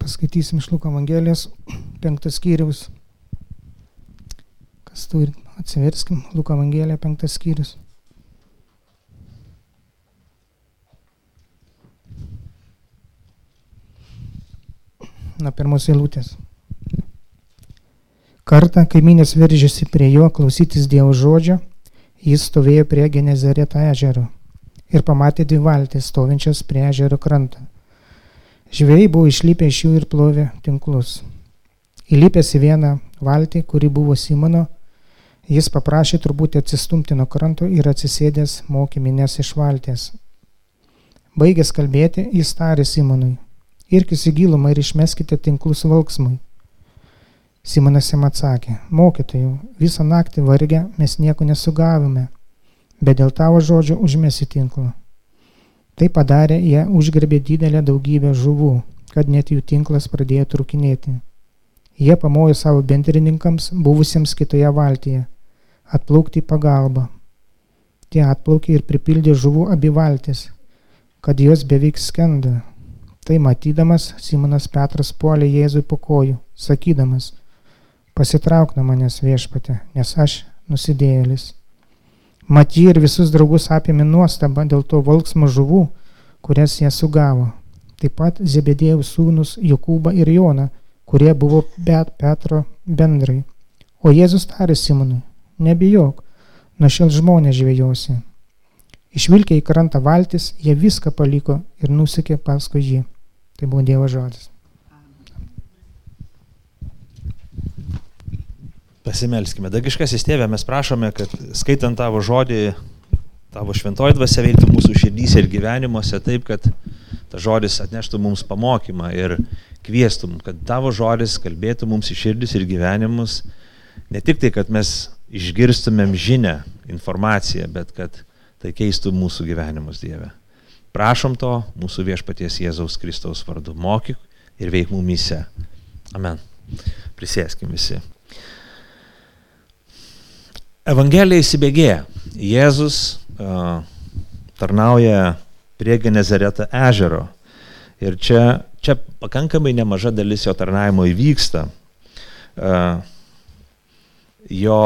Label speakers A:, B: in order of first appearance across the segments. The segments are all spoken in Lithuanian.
A: Paskaitysim iš Luko Evangelijos, penktas skyrius. Kas turi, atsiverskim, Luko Evangelija, penktas skyrius. Nuo pirmos eilutės. Kartą kaiminės veržėsi prie jo klausytis Dievo žodžio, jis stovėjo prie Genezareto ežero ir pamatė dvi valtis stovinčias prie ežero krantą. Žvėjai buvo išlipę iš jų ir plovė tinklus. Įlipęs į vieną valtį, kuri buvo Simono, jis paprašė turbūt atsistumti nuo kranto ir atsisėdęs mokė minės iš valties. Baigęs kalbėti, jis tarė Simonui, irkis į gilumą ir išmeskite tinklus valksmui. Simonas jam atsakė, mokytojų, visą naktį vargę mes nieko nesugavome, bet dėl tavo žodžio užmesi tinklą. Tai padarė, jie užgarbė didelę daugybę žuvų, kad net jų tinklas pradėjo trukinėti. Jie pamojo savo bendrininkams, buvusiems kitoje valtyje, atplaukti į pagalbą. Tie atplaukė ir pripildė žuvų abi valtis, kad jos beveik skenda. Tai matydamas, Simonas Petras puolė Jėzui po kojų, sakydamas, pasitrauk nuo manęs viešpatė, nes aš nusidėjėlis. Maty ir visus draugus apėmė nuostaba dėl to valksmo žuvų, kurias jie sugavo. Taip pat Zebedėjų sūnus Jokūba ir Jona, kurie buvo bet Petro bendrai. O Jėzus tarė Simonui, nebijok, nuo šiol žmonės žvėjosi. Išvilkę į krantą valtis, jie viską paliko ir nusikė paskui jį. Tai buvo Dievo žodis.
B: Pasimelskime. Dagiškasis tėvė, mes prašome, kad skaitant tavo žodį, tavo šventoji dvasia veiktų mūsų širdyse ir gyvenimuose taip, kad ta žodis atneštų mums pamokymą ir kvieštum, kad tavo žodis kalbėtų mums į širdis ir gyvenimus. Ne tik tai, kad mes išgirstumėm žinę, informaciją, bet kad tai keistų mūsų gyvenimus Dieve. Prašom to mūsų viešpaties Jėzaus Kristaus vardu. Mokyk ir veik mumise. Amen. Prisėskim visi. Evangelija įsibėgėja. Jėzus uh, tarnauja prie Genezareto ežero. Ir čia, čia pakankamai nemaža dalis jo tarnaimo įvyksta. Uh, jo,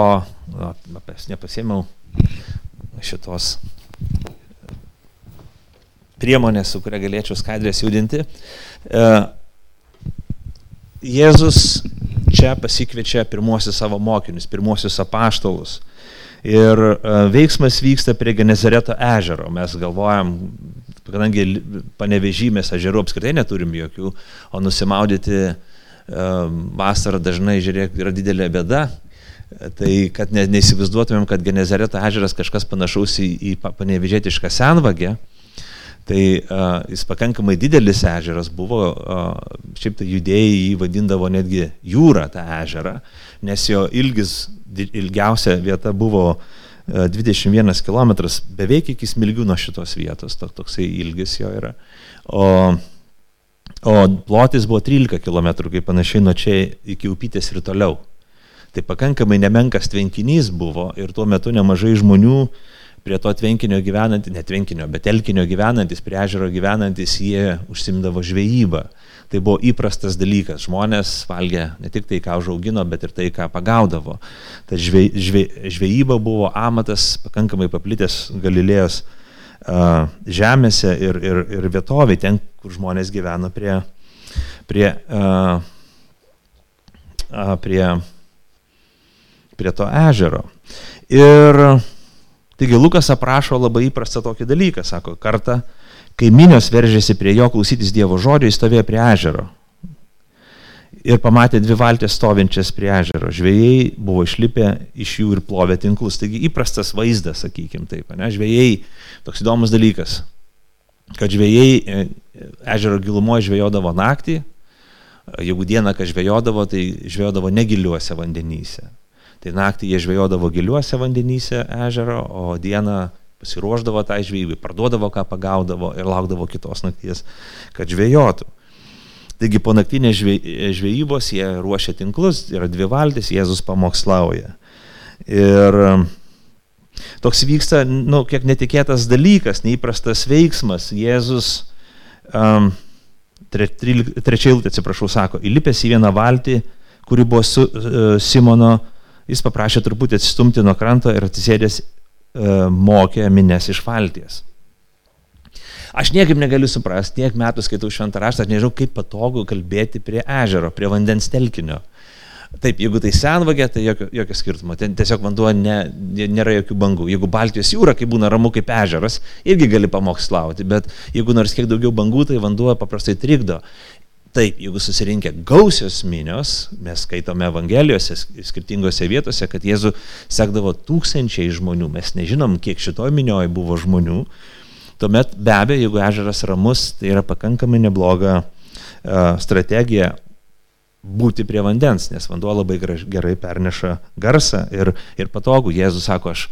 B: aš nepasėmiau šitos priemonės, su kuria galėčiau skaidrės judinti. Uh, Jėzus čia pasikviečia pirmosius savo mokinius, pirmosius apaštalus. Ir e, veiksmas vyksta prie Genezareto ežero. Mes galvojam, kadangi panevežymės ežerų apskritai neturim jokių, o nusimaudyti e, vasarą dažnai, žiūrėk, yra didelė bėda. Tai kad ne, neįsivaizduotumėm, kad Genezareto ežeras kažkas panašaus į, į panevežėtišką senvagę, Tai uh, jis pakankamai didelis ežeras buvo, uh, šiaip tai judėjai jį vadindavo netgi jūra tą ežerą, nes jo ilgis, ilgiausia vieta buvo uh, 21 km, beveik iki smilgių nuo šitos vietos, to, toksai ilgis jo yra. O, o plotis buvo 13 km, kaip panašiai nuo čia iki upytės ir toliau. Tai pakankamai nemenkas tvenkinys buvo ir tuo metu nemažai žmonių uh, prie to tvenkinio gyvenantys, ne tvenkinio, bet telkinio gyvenantis, prie ežero gyvenantis, jie užsimdavo žvejybą. Tai buvo įprastas dalykas. Žmonės valgė ne tik tai, ką užaugino, bet ir tai, ką pagaudavo. Tai žvej, žvej, žvejyba buvo amatas pakankamai paplitęs Galilėjos uh, žemėse ir, ir, ir vietoviai, ten, kur žmonės gyveno prie, prie, uh, uh, prie, prie to ežero. Ir Taigi Lukas aprašo labai įprastą tokį dalyką, sako, kartą, kai minios veržėsi prie jo klausytis Dievo žodžio, jis stovėjo prie ežero. Ir pamatė dvi valtės stovinčias prie ežero. Žvėjai buvo išlipę iš jų ir plovė tinklus. Taigi įprastas vaizdas, sakykime taip. Ne? Žvėjai, toks įdomus dalykas, kad žvėjai e, ežero gilumoje žvėjodavo naktį, jeigu dieną, kai žvėjodavo, tai žvėjodavo negiliuose vandenyse. Tai naktį jie žvejodavo giliuose vandenyse ežero, o dieną pasiruoždavo tą tai žvejybai, parduodavo, ką pagaudavo ir laukdavo kitos nakties, kad žvejotų. Taigi po naktinės žvejybos jie ruošia tinklus, yra dvi valtis, Jėzus pamokslauja. Ir um, toks vyksta, nu, kiek netikėtas dalykas, neįprastas veiksmas. Jėzus um, tre, trečia eilutė, atsiprašau, sako, įlipęs į vieną valtį, kuri buvo su uh, Simono, jis paprašė truputį atsistumti nuo kranto ir atsisėdęs uh, mokė minės iš valties. Aš niekaip negaliu suprasti, tiek metų skaitau šventą raštą, aš nežinau, kaip patogu kalbėti prie ežero, prie vandens telkinio. Taip, jeigu tai senvagė, tai jokio, jokio skirtumo. Ten tiesiog vanduo ne, nėra jokių bangų. Jeigu Baltijos jūra, kai būna ramu kaip ežeras, irgi gali pamokslauti, bet jeigu nors kiek daugiau bangų, tai vanduo paprastai trikdo. Taip, jeigu susirinkę gausios minios, mes skaitome Evangelijose skirtingose vietose, kad Jėzų sekdavo tūkstančiai žmonių, mes nežinom, kiek šitoje minioje buvo žmonių, tuomet be abejo, jeigu ežeras ramus, tai yra pakankamai nebloga uh, strategija būti prie vandens, nes vanduo labai gerai perneša garsą ir, ir patogu. Jėzus sako, aš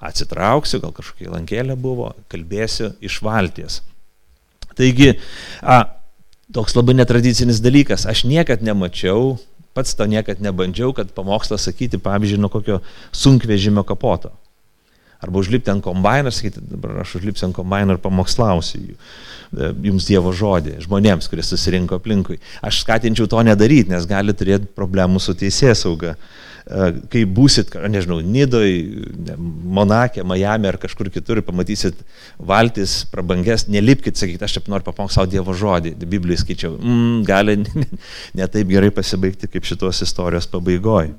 B: atsitrauksiu, gal kažkokia lankėlė buvo, kalbėsiu iš valties. Taigi, a, toks labai netradicinis dalykas, aš niekad nemačiau, pats to niekad nebandžiau, kad pamokslą sakyti, pavyzdžiui, nuo kokio sunkvežimio kapoto. Arba užlipti ant kombainą ir sakyti, dabar aš užlipsiu ant kombainą ir pamokslausiu. E, jums Dievo žodį, žmonėms, kurie susirinko aplinkui. Aš skatinčiau to nedaryti, nes gali turėti problemų su teisės sauga. E, kai būsit, nežinau, Nidoj, Monakė, Miami ar kažkur kitur, pamatysit valtis prabangės, nelipkite, sakykit, aš čia noriu papamok savo Dievo žodį. Biblijai skaičiau, mm, gali netaip gerai pasibaigti kaip šitos istorijos pabaigoje.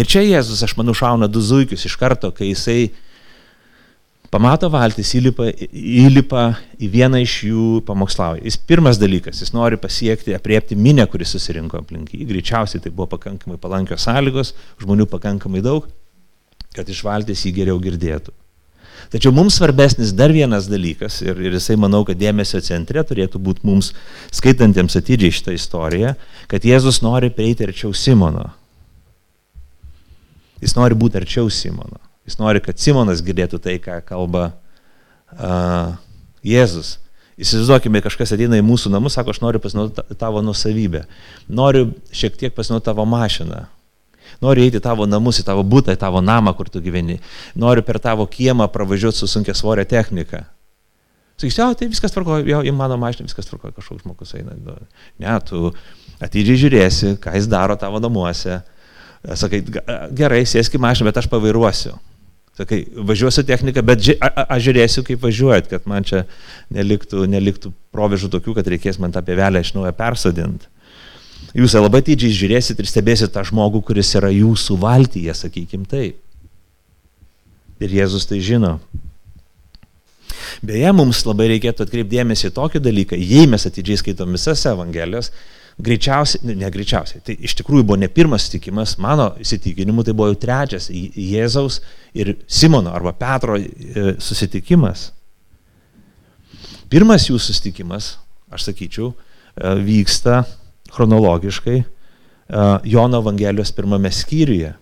B: Ir čia Jėzus, aš manau, šauna du zuikius iš karto, kai jisai Pamato valtis, įlipa, įlipa į vieną iš jų pamokslauja. Jis pirmas dalykas, jis nori pasiekti, apriepti minę, kuris susirinko aplink jį. Greičiausiai tai buvo pakankamai palankios sąlygos, žmonių pakankamai daug, kad iš valtis jį geriau girdėtų. Tačiau mums svarbesnis dar vienas dalykas, ir, ir jisai manau, kad dėmesio centre turėtų būti mums skaitantiems atidžiai šitą istoriją, kad Jėzus nori prieiti arčiau Simono. Jis nori būti arčiau Simono. Jis nori, kad Simonas girdėtų tai, ką kalba uh, Jėzus. Įsivaizduokime, kažkas ateina į mūsų namus, sako, aš noriu pasinaudoti tavo nusavybę. Noriu šiek tiek pasinaudoti tavo mašiną. Noriu eiti į tavo namus, į tavo būtą, į tavo namą, kur tu gyveni. Noriu per tavo kiemą pravažiuoti su sunkia svoria technika. Sakysi, o tai viskas tvarko, jo, į mano mašiną viskas tvarko, kažkoks žmogus eina. Ne, tu atidžiai žiūrėsi, ką jis daro tavo namuose. Sakai, gerai, sėsk į mašiną, bet aš pavairuosiu. Sakai, važiuosiu techniką, bet ži, a, a, aš žiūrėsiu, kaip važiuojat, kad man čia neliktų, neliktų provežų tokių, kad reikės man tą pievelę iš naujo persodinti. Jūs labai didžiai žiūrėsit ir stebėsit tą žmogų, kuris yra jūsų valtyje, sakykim taip. Ir Jėzus tai žino. Beje, mums labai reikėtų atkreipdėmėsi į tokį dalyką, jei mes atidžiai skaitom visas Evangelijos, greičiausiai, ne, ne greičiausiai, tai iš tikrųjų buvo ne pirmas sutikimas, mano įsitikinimu tai buvo jau trečias Jėzaus ir Simono arba Petro e, susitikimas. Pirmas jų susitikimas, aš sakyčiau, e, vyksta chronologiškai e, Jono Evangelijos pirmame skyriuje.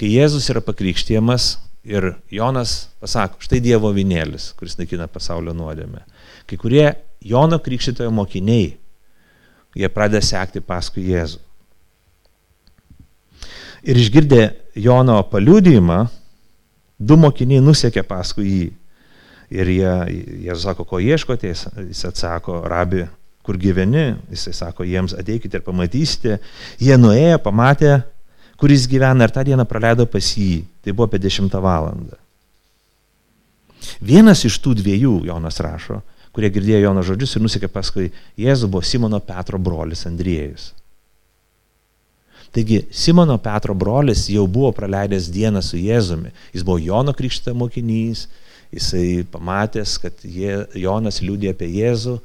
B: Kai Jėzus yra pakrikštėjamas ir Jonas pasako, štai Dievo vinėlis, kuris naikina pasaulio nuodėmę. Kai kurie Jono krikštytojo mokiniai jie pradeda sekti paskui Jėzų. Ir išgirdę Jono paliūdėjimą, du mokiniai nusekė paskui jį. Ir jie, jie sako, ko ieškote, jis atsako, rabi, kur gyveni, jisai sako, jiems ateikite ir pamatysite. Jie nuėjo, pamatė, kur jis gyvena ir tą dieną praleido pas jį. Tai buvo apie 10 valandą. Vienas iš tų dviejų, Jonas rašo, kurie girdėjo Jono žodžius ir nusikė paskui Jėzų, buvo Simono Petro brolis Andriejus. Taigi Simono Petro brolis jau buvo praleidęs dieną su Jėzumi. Jis buvo Jono krikštė mokinys, jisai pamatęs, kad jie, Jonas liūdė apie Jėzų,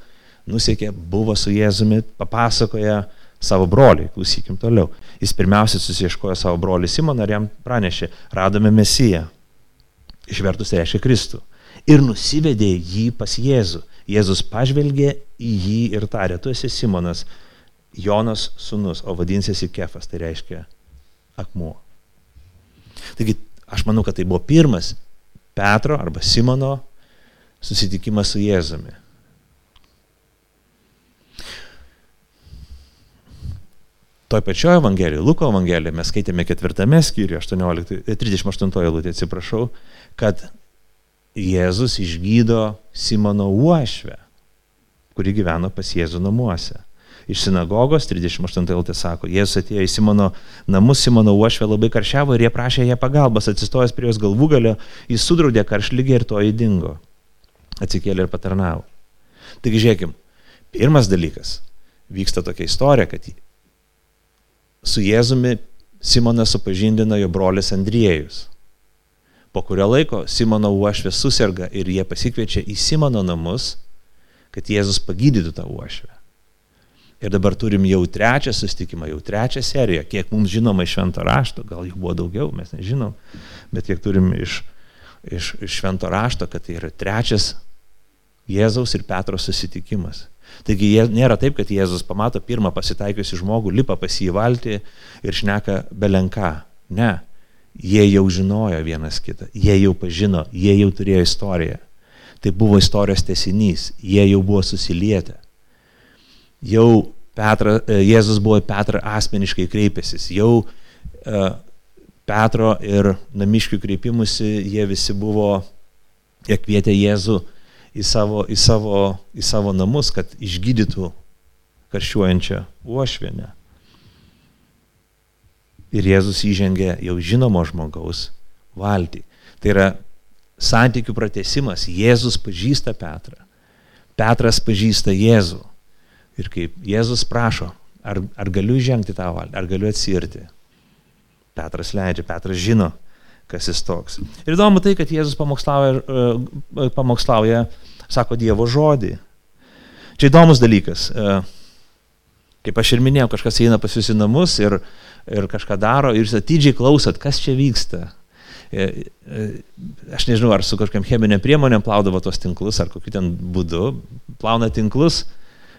B: nusikė, buvo su Jėzumi, papasakoja savo broliui, klausykim toliau. Jis pirmiausia susieškojo savo brolį Simoną ir jam pranešė, radome Mesiją. Išvertus reiškia Kristų. Ir nusivedė jį pas Jėzų. Jėzus pažvelgė į jį ir tarė, tu esi Simonas, Jonas sunus, o vadinsiesi Kefas, tai reiškia akmuo. Taigi aš manau, kad tai buvo pirmas Petro arba Simono susitikimas su Jėzumi. Toj pačioje Evangelijoje, Luko Evangelijoje, mes skaitėme ketvirtame skyriuje, 18, 38 eilutė, atsiprašau, kad Jėzus išgydo Simono uošvę, kuri gyveno pas Jėzų namuose. Iš sinagogos 38 eilutė sako, Jėzus atėjo į Simono namus, Simono uošvė labai karšiavo ir jie prašė ją pagalbos, atsistojęs prie jos galvų galio, jis sudraudė karšlygį ir to įdingo. Atsikėlė ir patarnavo. Taigi žiūrėkim, pirmas dalykas, vyksta tokia istorija, kad su Jėzumi Simonas supažindina jo brolis Andriejus. Po kurio laiko Simono uošvė susirga ir jie pasikviečia į Simono namus, kad Jėzus pagydytų tą uošvę. Ir dabar turim jau trečią sustikimą, jau trečią seriją. Kiek mums žinoma iš švento rašto, gal jų buvo daugiau, mes nežinom, bet kiek turim iš, iš, iš švento rašto, kad tai yra trečias Jėzaus ir Petro susitikimas. Taigi nėra taip, kad Jėzus pamato pirmą pasitaikiusi žmogų, lipa pas jį valti ir šneka belenką. Ne, jie jau žinojo vienas kitą, jie jau pažino, jie jau turėjo istoriją. Tai buvo istorijos tesinys, jie jau buvo susilietę. Jau Petra, e, Jėzus buvo Petrą asmeniškai kreipęsis, jau e, Petro ir namiškių kreipimusi jie visi buvo, jie kvietė Jėzų į savo, į savo, į savo namus, kad išgydytų karščiuojančią uošvienę. Ir Jėzus įžengė jau žinomo žmogaus valtį. Tai yra santykių pratesimas. Jėzus pažįsta Petrą. Petras pažįsta Jėzų. Ir kaip Jėzus prašo, ar, ar galiu žengti tą valį, ar galiu atsirti. Petras leidžia, Petras žino, kas jis toks. Ir įdomu tai, kad Jėzus pamokslauja, e, pamokslauja sako Dievo žodį. Čia įdomus dalykas. E, kaip aš ir minėjau, kažkas eina pas jūs į namus ir, ir kažką daro ir jūs atidžiai klausot, kas čia vyksta. E, aš nežinau, ar su kažkokiam cheminėm priemonėm plaudavo tos tinklus, ar kokiu ten būdu plauna tinklus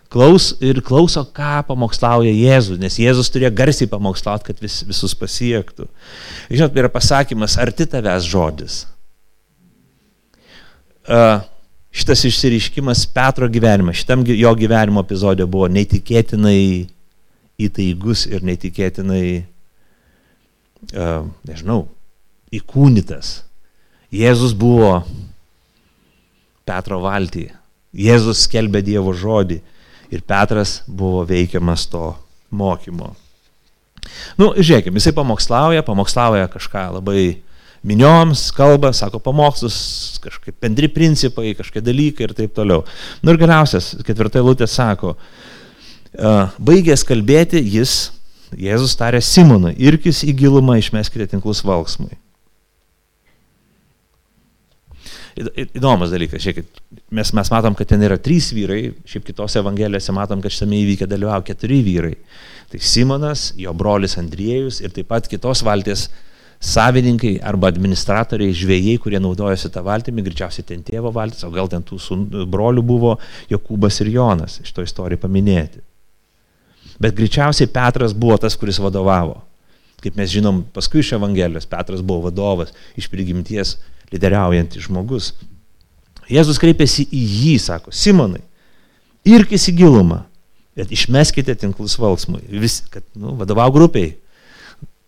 B: klaus ir klauso, ką pamokslauja Jėzus, nes Jėzus turėjo garsiai pamokslauti, kad vis, visus pasiektų. Žinot, yra pasakymas, arti tavęs žodis. Uh, šitas išsiriškimas Petro gyvenime, šitam jo gyvenimo epizodė buvo neįtikėtinai įtaigus ir neįtikėtinai, uh, nežinau, įkūnytas. Jėzus buvo Petro valtyje. Jėzus skelbė Dievo žodį ir Petras buvo veikiamas to mokymo. Nu, žiūrėkime, jisai pamokslauja, pamokslauja kažką labai minioms, kalba, sako pamokslus, kažkaip bendri principai, kažkokie dalykai ir taip toliau. Nu ir galiausias, ketvirtai lūtė sako, baigęs kalbėti, jis, Jėzus tarė Simonui, irkis į gilumą išmeskite tinklus valksmui. įdomus dalykas, žiūrėkit, mes, mes matom, kad ten yra trys vyrai, šiaip kitose evangelijose matom, kad šitame įvykė dalyvavo keturi vyrai. Tai Simonas, jo brolis Andriejus ir taip pat kitos valties savininkai arba administratoriai, žvėjai, kurie naudojasi tą valtimi, greičiausiai ten tėvo valtis, o gal ten tų brolių buvo Jokūbas ir Jonas, iš to istoriją paminėti. Bet greičiausiai Petras buvo tas, kuris vadovavo. Kaip mes žinom, paskui iš Evangelijos Petras buvo vadovas iš prigimties lyderiaujantis žmogus. Jėzus kreipėsi į jį, sako, Simonai, irkis į gilumą, bet išmeskite tinklus valsmui, vis, kad nu, vadovau grupiai,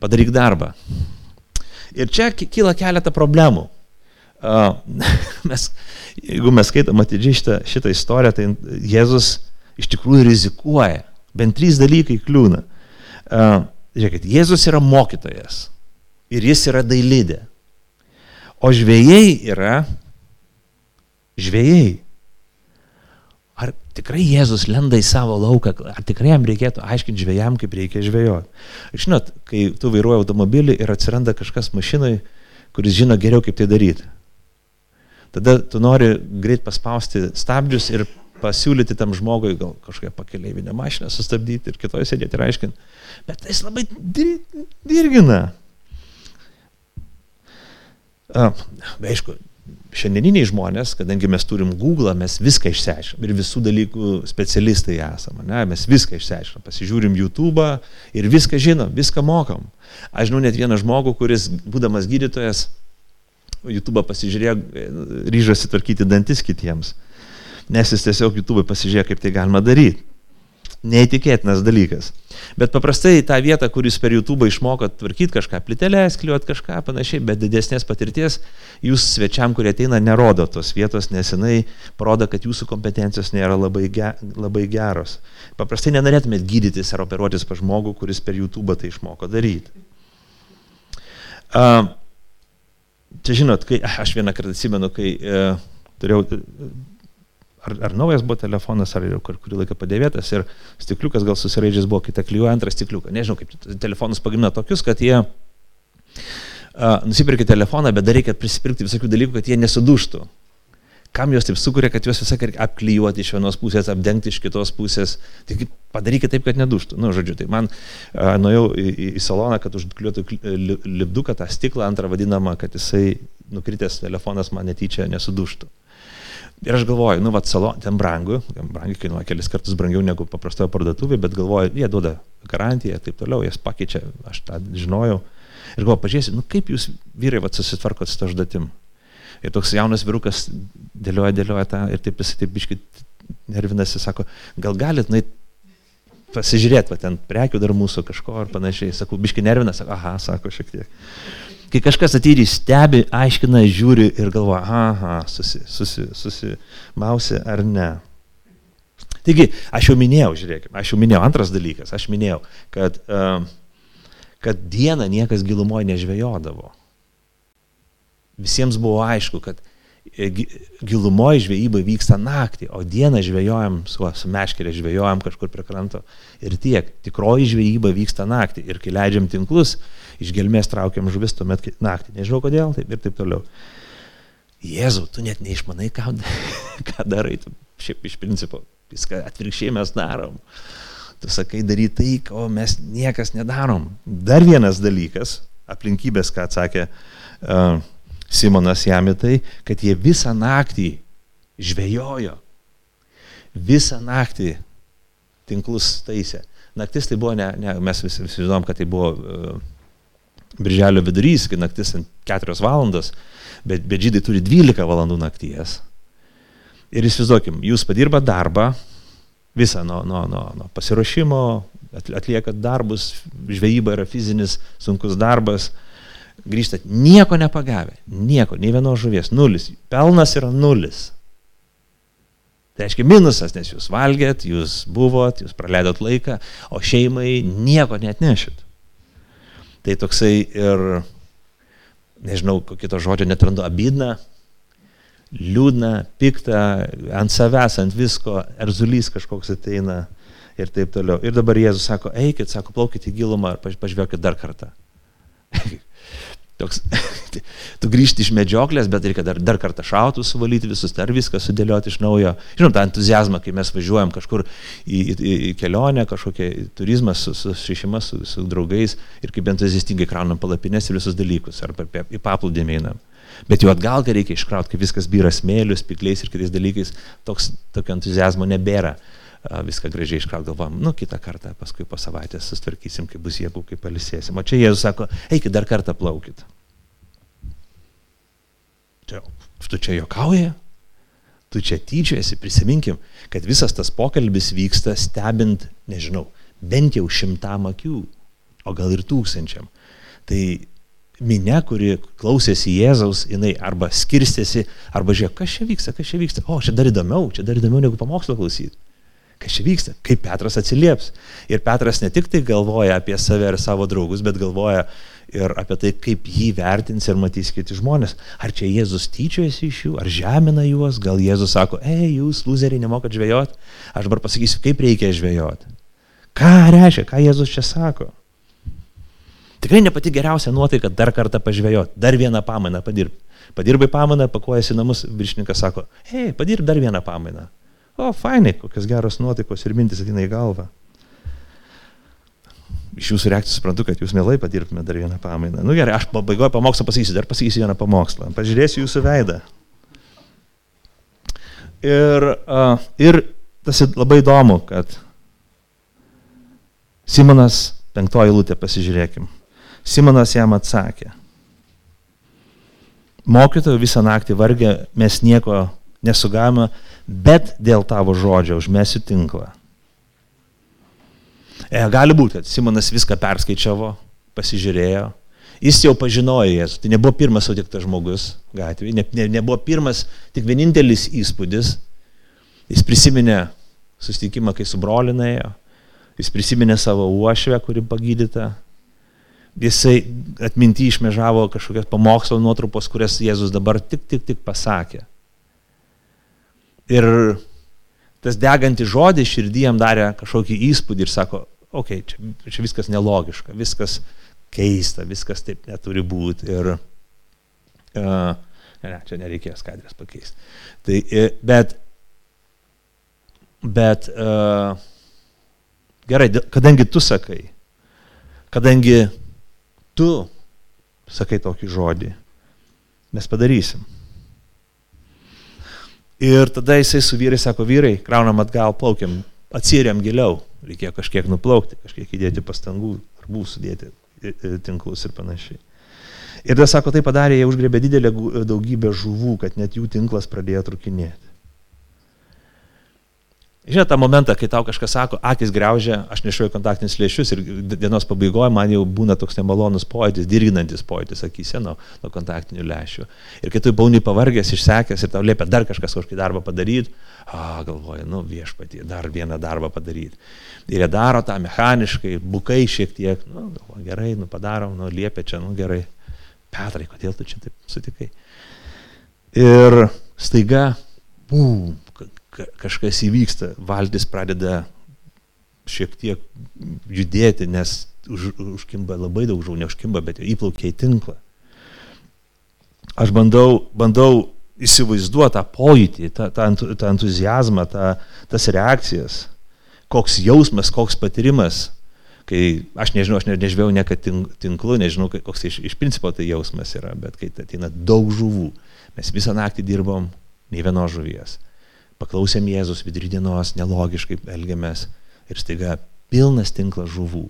B: padaryk darbą. Ir čia kyla keletą problemų. Mes, jeigu mes skaitom atidžiai šitą, šitą istoriją, tai Jėzus iš tikrųjų rizikuoja. Bent trys dalykai kliūna. Žiūrėkit, Jėzus yra mokytojas ir jis yra dailydė. O žvėjai yra žvėjai. Tikrai Jėzus lenda į savo lauką, ar tikrai jam reikėtų aiškinti žvėjam, kaip reikia žvėjoti. Žinot, kai tu vairuoji automobilį ir atsiranda kažkas mašinai, kuris žino geriau, kaip tai daryti. Tada tu nori greit paspausti stabdžius ir pasiūlyti tam žmogui gal kažkokią pakeleivinę mašiną sustabdyti ir kitoje sėdėti ir aiškinti. Bet jis labai dirgina. Aišku, šiandieniniai žmonės, kadangi mes turim Google, mes viską išsiaiškinam ir visų dalykų specialistai esame, ne? mes viską išsiaiškinam, pasižiūrim YouTube ir viską žinom, viską mokam. Aš žinau net vieną žmogų, kuris, būdamas gydytojas, YouTube pasižiūrėjo, ryžosi tvarkyti dantis kitiems, nes jis tiesiog YouTube pasižiūrėjo, kaip tai galima daryti. Neįtikėtinas dalykas. Bet paprastai tą vietą, kuris per YouTube išmoko tvarkyti kažką, plitelės, kliuot kažką panašiai, bet didesnės patirties, jūs svečiam, kurie ateina, nerodo tos vietos, nes jinai parodo, kad jūsų kompetencijos nėra labai, ge, labai geros. Paprastai nenorėtumėt gydytis ar operuotis pa žmogų, kuris per YouTube tai išmoko daryti. Uh, čia žinot, kai aš vieną kartą atsimenu, kai uh, turėjau ar, ar naujas buvo telefonas, ar jau kurį laiką padėvėtas ir stikliukas gal susiraidžęs buvo, kitą klijuoja antrą stikliuką. Nežinau, kaip telefonus pagamina tokius, kad jie uh, nusipirkė telefoną, bet dar reikia prisipirkti visokių dalykų, kad jie nesuduštų. Kam juos taip sukuria, kad juos visą reikia apklijuoti iš vienos pusės, apdengti iš kitos pusės. Tik padarykite taip, kad neduštų. Na, nu, žodžiu, tai man uh, nuėjau į, į, į saloną, kad užkliuotų lipduką, tą stiklą, antrą vadinamą, kad jisai nukritęs telefonas man netyčia nesuduštų. Ir aš galvoju, nu, va, salon, ten brangu, brangiai kainuoja kelis kartus brangiau negu paprastoje parduotuvėje, bet galvoju, jie duoda garantiją ir taip toliau, jas pakeičia, aš tą žinojau. Ir galvoju, pažiūrėsiu, nu kaip jūs vyrai va, susitvarkot su to užduotim. Ir toks jaunas vyrukas dėlioja, dėlioja tą ir taip jisai taip biškai nervinasi, sako, gal galit, na, pasižiūrėti, va, ten prekių dar mūsų kažko ar panašiai. Sakau, biškai nervinas, sako, aha, sako šiek tiek kai kažkas ateidį stebi, aiškina, žiūri ir galvoja, aha, susi, susi, susimausi ar ne. Taigi, aš jau minėjau, žiūrėkime, aš jau minėjau, antras dalykas, aš minėjau, kad, uh, kad dieną niekas gilumoje nežvejodavo. Visiems buvo aišku, kad gilumoje žvejyba vyksta naktį, o dieną žvejojam, su, su meškerė žvejojam kažkur prie kranto ir tiek. Tikroji žvejyba vyksta naktį ir kai leidžiam tinklus, iš gelmės traukiam žuvis tuomet naktį. Nežinau kodėl, taip ir taip toliau. Jėzau, tu net neišmanai, ką, ką darai, tu šiaip iš principo viską atvirkščiai mes darom. Tu sakai daryti tai, ko mes niekas nedarom. Dar vienas dalykas, aplinkybės, ką atsakė uh, Simonas Jamitai, kad jie visą naktį žvejojo. Visą naktį tinklus taisė. Naktis tai buvo, ne, ne, mes visi, visi žinom, kad tai buvo uh, birželio vidurys, kai naktis 4 valandos, bet, bet žydai turi 12 valandų nakties. Ir įsivaizduokim, jūs padirbat darbą, visą nuo, nuo, nuo, nuo pasiruošimo, atliekat darbus, žvejyba yra fizinis, sunkus darbas, grįžtat nieko nepagavę, nieko, nei vienos žuvies, nulis, pelnas yra nulis. Tai reiškia minusas, nes jūs valgėt, jūs buvot, jūs praleidot laiką, o šeimai nieko net nešit. Tai toksai ir, nežinau, kokio to žodžio netrandu, abidna, liūdna, pikta, ant savęs, ant visko, erzulys kažkoks ateina ir taip toliau. Ir dabar Jėzus sako, eikit, sako, plaukit į gilumą ir pažvelkit dar kartą. Toks, tu grįžti iš medžioklės, bet reikia dar, dar kartą šautų suvalyti visus, dar viską sudėlioti iš naujo. Žinom, tą entuzijazmą, kai mes važiuojam kažkur į, į, į kelionę, kažkokią turizmą su, su šeima, su, su draugais ir kaip entuziastingai kraunam palapinės ir visus dalykus, ar į paplūdėmį einam. Bet jau atgal, kai reikia iškrauti, kai viskas byra smėlius, pikliais ir kitais dalykais, toks, tokio entuzijazmo nebėra viską gražiai iškraut, galvom, nu kitą kartą, paskui po savaitės sustvarkysim, kai bus jėgų, kai palisėsim. O čia Jėzus sako, eikit dar kartą plaukit. Čia, tu čia jokauji, tu čia tyčiasi, prisiminkim, kad visas tas pokalbis vyksta stebint, nežinau, bent jau šimtam akių, o gal ir tūkstančiam. Tai minė, kuri klausėsi Jėzaus, jinai arba skirstėsi, arba žiūrėjo, kas čia vyksta, kas čia vyksta. O, čia dar įdomiau, čia dar įdomiau negu pamokslo klausyti kas čia vyksta, kaip Petras atsilieps. Ir Petras ne tik tai galvoja apie save ir savo draugus, bet galvoja ir apie tai, kaip jį vertins ir matys kiti žmonės. Ar čia Jėzus tyčiojasi iš jų, ar žemina juos, gal Jėzus sako, ei, jūs, lūzeriai, nemokat žvejoti, aš dabar pasakysiu, kaip reikia žvejoti. Ką reiškia, ką Jėzus čia sako? Tikrai ne pati geriausia nuotaika dar kartą pažvejoti, dar vieną pamainą padirbi. Padirbai pamainą, pakuojasi namus, viršininkas sako, hei, padirb dar vieną pamainą. O, fainai, kokios geros nuotaikos ir mintis ateina į galvą. Iš jūsų reakcijų suprantu, kad jūs mielai padirbtumėte dar vieną pamainą. Nu gerai, aš pabaigoju pamokslą pasakysiu, dar pasakysiu vieną pamokslą. Pažiūrėsiu jūsų veidą. Ir, uh, ir tas labai įdomu, kad Simonas, penktoji lūtė, pasižiūrėkim. Simonas jam atsakė. Mokytojų visą naktį vargė, mes nieko nesugavome, bet dėl tavo žodžio užmesiu tinklą. E, gali būti, kad Simonas viską perskaičiavo, pasižiūrėjo. Jis jau pažinojo Jėzų. Tai nebuvo pirmas sutiktas žmogus gatvėje, ne, ne, nebuvo pirmas, tik vienintelis įspūdis. Jis prisiminė susitikimą, kai su brolinėjo, jis prisiminė savo uošvę, kuri pagydyta. Jisai atminti išmežavo kažkokias pamokslo nuotrupos, kurias Jėzus dabar tik, tik, tik pasakė. Ir tas degantis žodis širdį jam darė kažkokį įspūdį ir sako, okei, okay, čia, čia viskas nelogiška, viskas keista, viskas taip neturi būti. Ir, uh, ne, čia nereikėjo skaidrės pakeisti. Tai, e, bet, bet, uh, gerai, kadangi tu sakai, kadangi tu sakai tokį žodį, mes padarysim. Ir tada jisai su vyrai sako, vyrai, kraunam atgal, plaukiam, atsiriam giliau, reikėjo kažkiek nuplaukti, kažkiek įdėti pastangų, arbų sudėti tinklus ir panašiai. Ir tada sako, tai padarė, jie užgrebė didelę daugybę žuvų, kad net jų tinklas pradėjo trukinėti. Žinai, tą momentą, kai tau kažkas sako, akis greužia, aš nešioju kontaktinius lėšius ir dienos pabaigoje man jau būna toks nemalonus pojūtis, dirginantis pojūtis akise nuo, nuo kontaktinių lėšių. Ir kai tu bauni pavargęs, išsekęs ir tau liepia dar kažkas kažkokį darbą padaryti, galvoju, nu viešpatį, dar vieną darbą padaryti. Ir jie daro tą mechaniškai, bukai šiek tiek, nu, galvoju, gerai, nu padarom, nu liepia čia, nu gerai. Petrai, kodėl tu čia taip sutikai? Ir staiga, bum, kažkas įvyksta, valtis pradeda šiek tiek judėti, nes už, užkimba labai daug žuvų, neužkimba, bet įplaukia į tinklą. Aš bandau, bandau įsivaizduoti tą pojūtį, tą, tą, tą entuzijazmą, tą, tas reakcijas, koks jausmas, koks patyrimas, kai aš nežinau, aš nežvėjau niekad tinklu, nežinau, koks iš, iš principo tai jausmas yra, bet kai ateina daug žuvų, mes visą naktį dirbom, nei vienos žuvies paklausėm Jėzus vidury dienos, nelogiškai elgiamės ir staiga pilnas tinklas žuvų.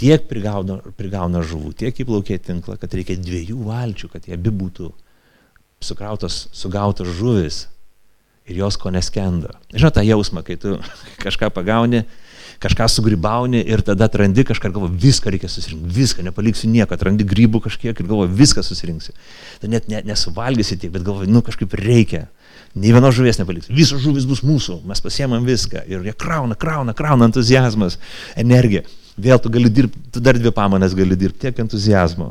B: Tiek prigauna, prigauna žuvų, tiek įplaukė tinklą, kad reikia dviejų valčių, kad jie abi būtų sukrautos, sugautos žuvis ir jos ko neskenda. Žinot tą jausmą, kai tu kažką pagauni, kažką sugrybauni ir tada atrandi kažką ir galvo, viską reikia susirinkti, viską, nepaliksiu nieko, atrandi grybų kažkiek ir galvo, viską susirinksi. Tu net ne, nesuvalgysi tiek, bet galvo, nu kažkaip reikia. Nei vienos žuvies nepaliks. Visos žuvis bus mūsų, mes pasiemam viską. Ir jie krauna, krauna, krauna entuzijazmas, energija. Vėl tu gali dirbti, tu dar dvi pamanas gali dirbti, tiek entuzijazmo.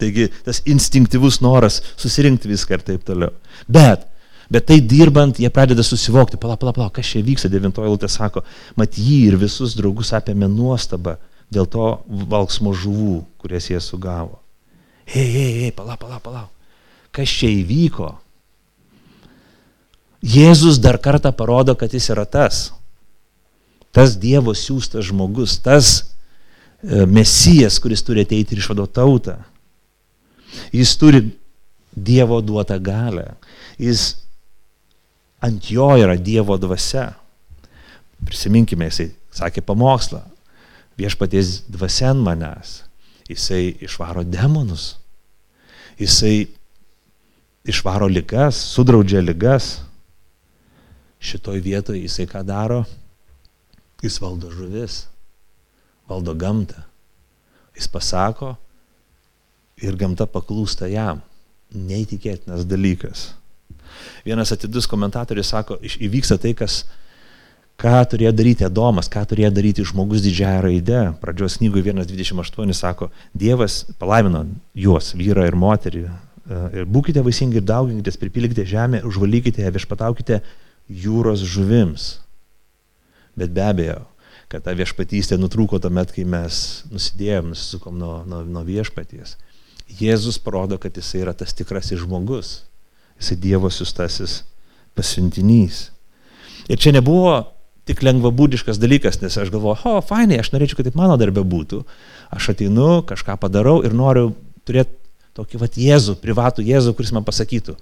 B: Taigi tas instinktyvus noras susirinkti viską ir taip toliau. Bet, bet tai dirbant, jie pradeda susivokti, pala, pala, pala, kas čia vyksta, devintoji eilutė sako, mat jį ir visus draugus apėmė nuostaba dėl to valksmo žuvų, kurias jie sugavo. Hei, hei, hei, pala, pala, pala, kas čia įvyko? Jėzus dar kartą parodo, kad jis yra tas. Tas Dievo siūstas žmogus, tas e, mesijas, kuris turi ateiti ir išvado tautą. Jis turi Dievo duotą galę. Jis ant jo yra Dievo dvasia. Prisiminkime, jisai sakė pamokslą. Viešpaties dvasia ant manęs. Jisai išvaro demonus. Jisai išvaro ligas, sudraudžia ligas šitoj vietoj jisai ką daro? Jis valdo žuvis, valdo gamtą. Jis pasako ir gamta paklūsta jam. Neįtikėtinas dalykas. Vienas atidus komentatorius sako, įvyksta tai, kas, ką turėjo daryti Adomas, ką turėjo daryti žmogus didžiąją raidę. Pradžios knygoje 1.28 sako, Dievas palaimino juos, vyrą ir moterį. Ir būkite vaisingi ir dauginkitės, pripildykite žemę, užvalykite ją, viešpataukite jūros žuvims. Bet be abejo, kad ta viešpatystė nutrūko tuomet, kai mes nusidėjom, nusisukom nuo, nuo, nuo viešpaties. Jėzus parodo, kad jisai yra tas tikrasis žmogus. Jisai Dievo siustasis pasiuntinys. Ir čia nebuvo tik lengvabūdiškas dalykas, nes aš galvoju, o, fainai, aš norėčiau, kad taip mano darbė būtų. Aš ateinu, kažką padarau ir noriu turėti tokį vat Jėzų, privatų Jėzų, kuris man pasakytų,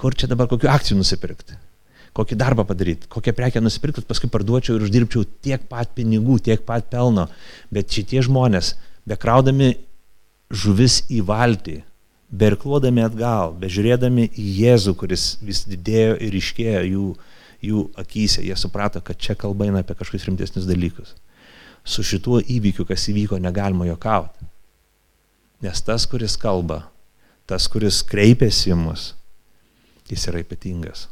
B: kur čia dabar kokiu akcijų nusipirkti kokį darbą padaryti, kokią prekę nusipirkti, paskui parduočiau ir uždirbčiau tiek pat pinigų, tiek pat pelno. Bet šitie žmonės, bekraudami žuvis į valtį, berkluodami atgal, bežiūrėdami į Jėzų, kuris vis didėjo ir iškėjo jų, jų akise, jie suprato, kad čia kalba eina apie kažkokius rimtesnius dalykus. su šituo įvykiu, kas įvyko, negalima jokauti. Nes tas, kuris kalba, tas, kuris kreipiasi į mus, jis yra ypatingas.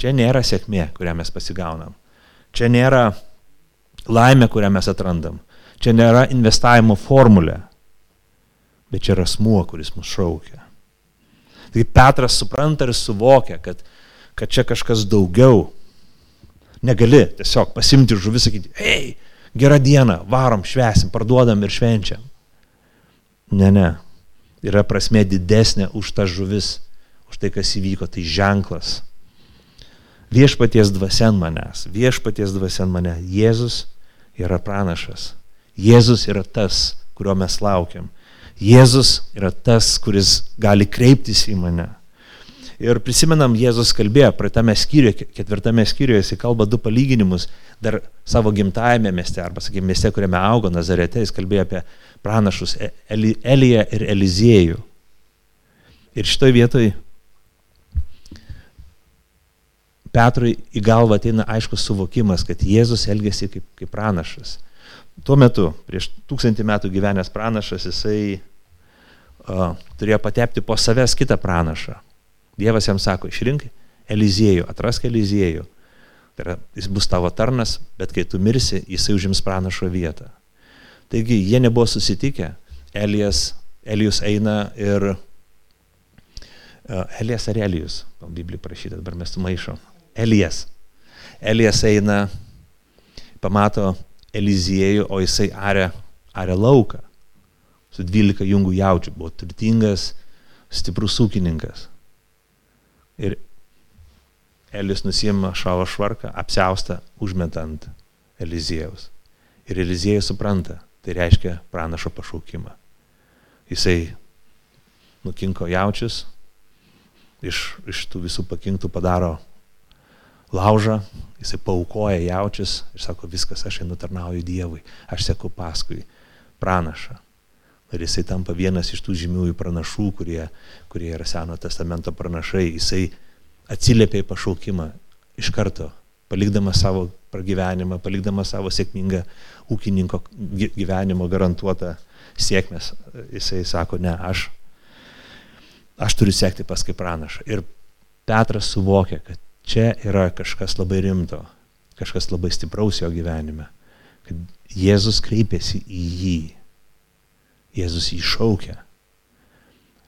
B: Čia nėra sėkmė, kurią mes pasigaunam. Čia nėra laimė, kurią mes atrandam. Čia nėra investavimo formulė. Bet čia yra asmuo, kuris mus šaukia. Tai Petras supranta ir suvokia, kad, kad čia kažkas daugiau. Negali tiesiog pasimti žuvis, sakyti, hei, gera diena, varom, švesim, parduodam ir švenčiam. Ne, ne. Yra prasme didesnė už tą žuvis, už tai, kas įvyko, tai ženklas. Viešpaties dvasia ant manęs, viešpaties dvasia ant mane. Jėzus yra pranašas. Jėzus yra tas, kurio mes laukiam. Jėzus yra tas, kuris gali kreiptis į mane. Ir prisimenam, Jėzus kalbėjo, praeitame skyriuje, ketvirtame skyriuje, jis kalba du palyginimus, dar savo gimtajame mieste, arba, sakykime, mieste, kuriame augo Nazarete, jis kalbėjo apie pranašus e- Eli, Eliją ir Eliziejų. Ir šitoje vietoje Petrui į galvą ateina aiškus suvokimas, kad Jėzus elgėsi kaip, kaip pranašas. Tuo metu, prieš tūkstantį metų gyvenęs pranašas, jisai uh, turėjo patepti po savęs kitą pranašą. Dievas jam sako, išrink Eliziejų, atrask Eliziejų. Tai yra, jis bus tavo tarnas, bet kai tu mirsi, jisai užims pranašo vietą. Taigi jie nebuvo susitikę. Elijas, Elijus eina ir... Elijas ar Elijus? Biblijai prašyta, dabar mes sumaišom. Elijas. Elijas eina, pamato Eliziejų, o jisai arė, arė lauką su 12 jungų jaučių, buvo turtingas, stiprus ūkininkas. Ir Elis nusima šavo švarką, apsiaustą, užmetant Eliziejaus. Ir Eliziejus supranta, tai reiškia pranašo pašaukimą. Jisai nukinko jaučius, iš, iš tų visų pakinktų padaro laužą, jisai paukoja jaučius ir sako, viskas, aš einu tarnauju Dievui, aš seku paskui pranašą. Ir jisai tampa vienas iš tų žymiųjų pranašų, kurie, kurie yra Seno testamento pranašai. Jisai atsiliepia į pašaukimą iš karto, palikdamas savo pragyvenimą, palikdamas savo sėkmingą ūkininko gyvenimo garantuotą sėkmės. Jisai sako, ne, aš, aš turiu sekti paskui pranašą. Ir Petras suvokia, kad čia yra kažkas labai rimto, kažkas labai stipraus jo gyvenime, kad Jėzus kreipėsi į jį, Jėzus jį šaukia.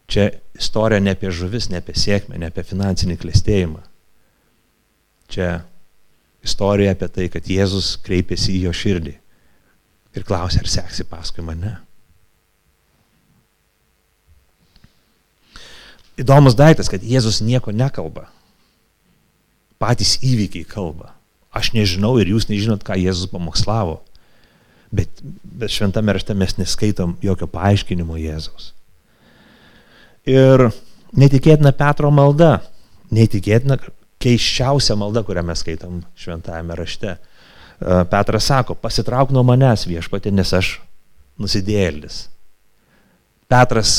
B: Čia istorija ne apie žuvis, ne apie sėkmę, ne apie finansinį klėstėjimą. Čia istorija apie tai, kad Jėzus kreipėsi į jo širdį ir klausė, ar seksi paskui mane. Įdomus daiktas, kad Jėzus nieko nekalba patys įvykiai kalba. Aš nežinau ir jūs nežinot, ką Jėzus pamokslavo. Bet, bet šventame rašte mes neskaitom jokio paaiškinimo Jėzaus. Ir netikėtina Petro malda, neįtikėtina keiščiausia malda, kurią mes skaitom šventajame rašte. E, Petras sako, pasitrauk nuo manęs viešpatė, nes aš nusidėlis. Petras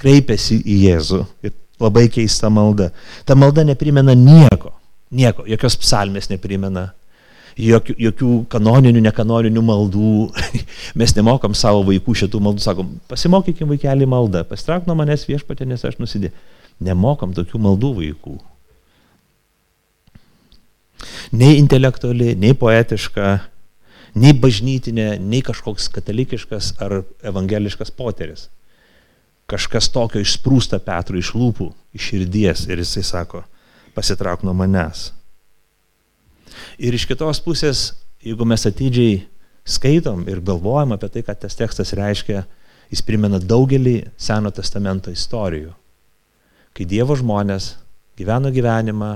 B: kreipiasi į Jėzų ir labai keista malda. Ta malda neprimena nieko. Nieko, jokios psalmės neprimena, jokių, jokių kanoninių, nekanoninių maldų. Mes nemokam savo vaikų šitų maldų, sakom, pasimokykime vaikelį maldą, pastrauk nuo manęs viešpatė, nes aš nusidė. Nemokam tokių maldų vaikų. Nei intelektuali, nei poetiška, nei bažnytinė, nei kažkoks katalikiškas ar evangeliškas poteris. Kažkas tokio išsprūsta Petrui iš lūpų, iš širdies ir jisai sako, pasitrauk nuo manęs. Ir iš kitos pusės, jeigu mes atidžiai skaitom ir galvojam apie tai, ką tas tekstas reiškia, jis primena daugelį Seno testamento istorijų, kai Dievo žmonės gyveno gyvenimą,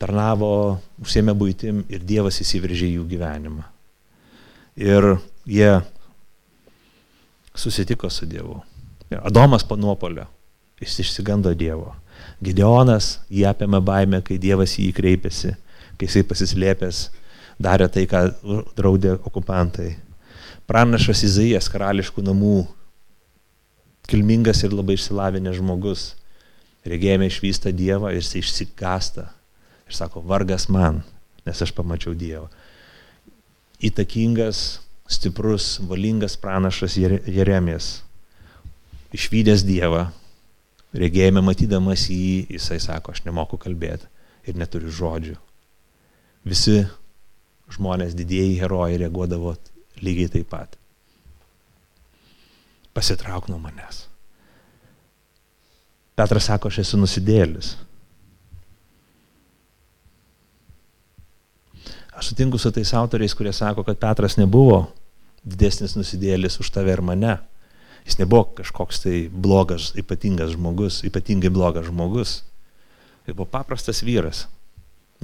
B: tarnavo, užsėmė būtim ir Dievas įsiveržė jų gyvenimą. Ir jie susitiko su Dievu. Adomas po nuopolio, jis išsigando Dievo. Gideonas jį apėmė baimę, kai Dievas jį kreipėsi, kai jisai pasislėpęs darė tai, ką draudė okupantai. Pranašas Izaijas karališkų namų, kilmingas ir labai išsilavinęs žmogus, regėjome išvystą Dievą ir jis išsigasta ir sako, vargas man, nes aš pamačiau Dievą. Įtakingas, stiprus, valingas pranašas Jeremijas, išvykęs Dievą, regėjime matydamas jį, jisai sako, aš nemoku kalbėti ir neturiu žodžių. Visi žmonės, didieji herojai reaguodavo lygiai taip pat. Pasitrauk nuo manęs. Petras sako, aš esu nusidėlis. Aš sutinku su tais autoriais, kurie sako, kad Petras nebuvo didesnis nusidėlis už tave ir mane. Jis nebuvo kažkoks tai blogas, ypatingas žmogus, ypatingai blogas žmogus. Jis buvo paprastas vyras,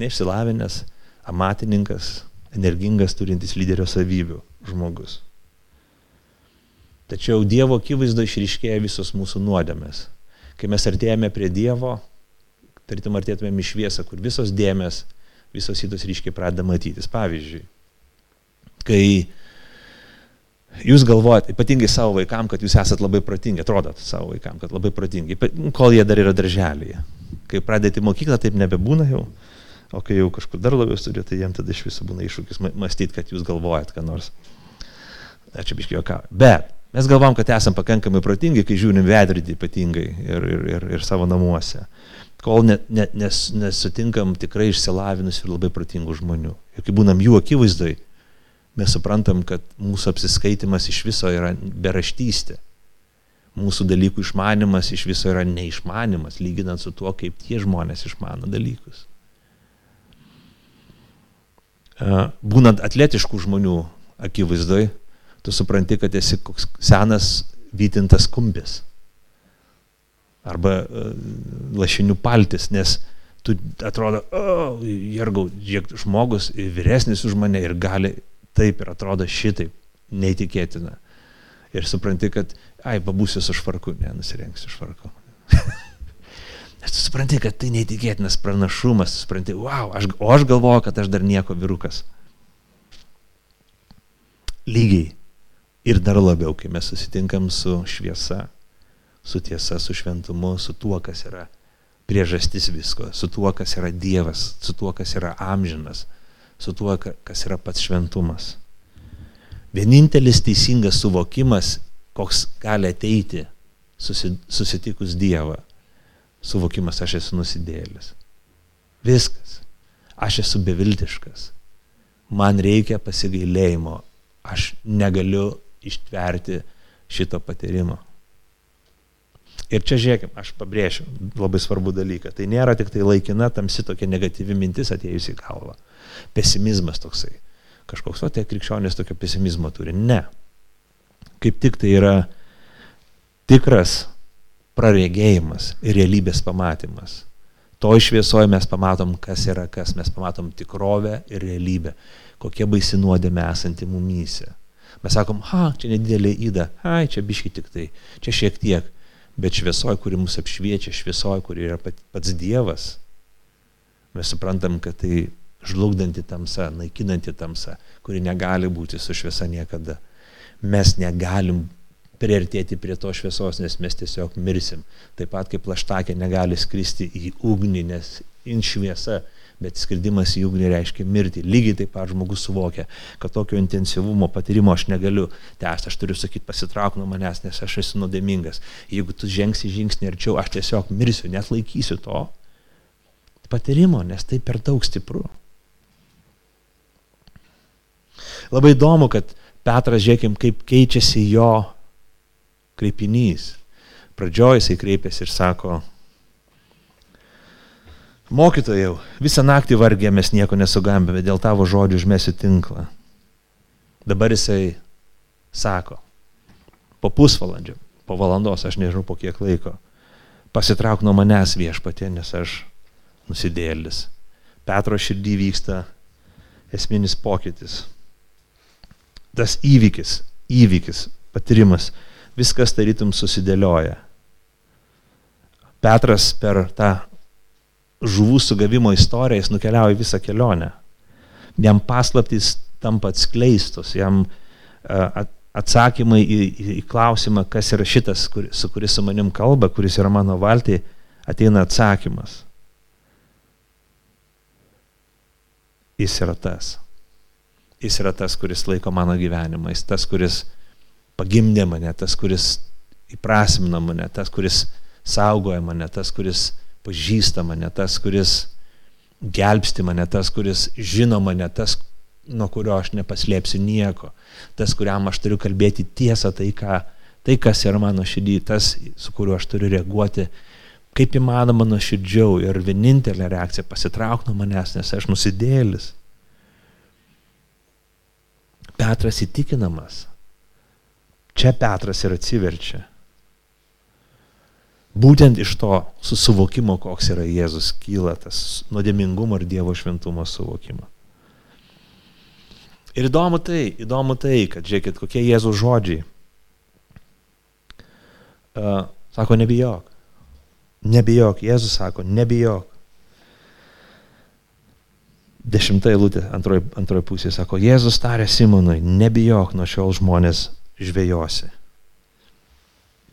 B: neišsilavinęs, amatininkas, energingas, turintis lyderio savybių žmogus. Tačiau Dievo akivaizdo išryškėja visos mūsų nuodėmės. Kai mes artėjame prie Dievo, tarytum artėtumėm į šviesą, kur visos dėmes visos šitos ryškiai pradeda matytis. Pavyzdžiui, kai jūs galvojat, ypatingai savo vaikam, kad jūs esat labai protingi, atrodot savo vaikam, kad labai protingi, kol jie dar yra darželėje. Kai pradėti mokyklą, taip nebebūna jau, o kai jau kažkur dar labiau studijuoja, tai jiems tada iš viso būna iššūkis mąstyti, kad jūs galvojat, ką nors. Ačiū biškiai, ką. Bet mes galvom, kad esame pakankamai protingi, kai žiūrim vedridį ypatingai ir, ir, ir, ir savo namuose kol ne, ne, nes, nesutinkam tikrai išsilavinusių ir labai protingų žmonių. Ir kai būnam jų akivaizdai, mes suprantam, kad mūsų apsiskaitimas iš viso yra beraštystė. Mūsų dalykų išmanimas iš viso yra neišmanimas, lyginant su tuo, kaip tie žmonės išmano dalykus. Būnant atletiškų žmonių akivaizdoj, tu supranti, kad esi koks senas vytintas kumbis arba e, lašinių paltis, nes tu atrodo, o, jergau, žiek, žmogus vyresnis už mane ir gali taip ir atrodo šitaip, neįtikėtina. Ir supranti, kad, ai, pabūsiu su švarku, ne, nusirengsiu švarku. Nes tu supranti, kad tai neįtikėtinas pranašumas, supranti, wow, aš, o aš galvoju, kad aš dar nieko virukas. Lygiai ir dar labiau, kai mes susitinkam su šviesa, su tiesa, su šventumu, su tuo, kas yra priežastis visko, su tuo, kas yra Dievas, su tuo, kas yra amžinas, su tuo, kas yra pats šventumas. Vienintelis teisingas suvokimas, koks gali ateiti susitikus Dievą, suvokimas aš esu nusidėlis. Viskas. Aš esu beviltiškas. Man reikia pasigailėjimo. Aš negaliu ištverti šito patyrimo. Ir čia žiūrėkime, aš pabrėšiu labai svarbų dalyką. Tai nėra tik tai laikina, tamsi tokia negatyvi mintis atėjusi į galvą. Pesimizmas toksai. Kažkoks, o tie krikščionės tokio pesimizmo turi. Ne. Kaip tik tai yra tikras praregėjimas ir realybės pamatymas. To išviesoje mes pamatom, kas yra kas, mes pamatom tikrovę ir realybę, kokie baisi nuodėmė esanti mumyse. Mes sakom, ha, čia nedidelė įda, ai, čia biški tik tai, čia šiek tiek bet šviesoj, kuri mus apšviečia, šviesoj, kuri yra pats Dievas, mes suprantam, kad tai žlugdanti tamsa, naikinanti tamsa, kuri negali būti su šviesa niekada. Mes negalim priartėti prie to šviesos, nes mes tiesiog mirsim. Taip pat kaip plaštakė negali skristi į ugnį, nes in šviesa bet skridimas į ugnį reiškia mirtį. Lygiai taip pat žmogus suvokia, kad tokio intensyvumo patyrimo aš negaliu tęsti, aš turiu sakyti pasitrauk nuo manęs, nes aš esu nuodėmingas. Jeigu tu žengsi žingsnį arčiau, aš tiesiog mirsiu, net laikysiu to patyrimo, nes tai per daug stipru. Labai įdomu, kad Petras, žiūrėkim, kaip keičiasi jo kreipinys. Pradžioje jisai kreipiasi ir sako, Mokytojau, visą naktį vargėmės nieko nesugambėme, dėl tavo žodžių užmėsiu tinklą. Dabar jisai sako, po pusvalandžio, po valandos, aš nežinau po kiek laiko, pasitrauk nuo manęs viešpatė, nes aš nusidėlis. Petro širdį vyksta esminis pokytis. Tas įvykis, įvykis, patyrimas, viskas tarytum susidėlioja. Petras per tą žuvų sugavimo istoriją, jis nukeliauja visą kelionę. Jam paslaptys tampa atskleistos, jam atsakymai į, į klausimą, kas yra šitas, kur, su kuris su manim kalba, kuris yra mano valtį, ateina atsakymas. Jis yra tas. Jis yra tas, kuris laiko mano gyvenimą, jis tas, kuris pagimdė mane, tas, kuris įprasmina mane, tas, kuris saugoja mane, tas, kuris pažįsta mane, tas, kuris gelbsti mane, tas, kuris žino mane, tas, nuo kurio aš nepaslėpsiu nieko, tas, kuriam aš turiu kalbėti tiesą, tai, ką, tai kas yra mano širdį, tas, su kuriuo aš turiu reaguoti, kaip įmanoma nuoširdžiau ir vienintelė reakcija pasitrauk nuo manęs, nes aš nusidėlis. Petras įtikinamas. Čia Petras ir atsiverčia. Būtent iš to susivokimo, koks yra Jėzus, kyla tas nuodėmingumo ir Dievo šventumo suvokimo. Ir įdomu tai, įdomu tai, kad žiūrėkit, kokie Jėzus žodžiai. Uh, sako, nebijok. Nebijok. Jėzus sako, nebijok. Dešimta eilutė antroji antroj pusė sako, Jėzus tarė Simonui, nebijok, nuo šiol žmonės žvejosi.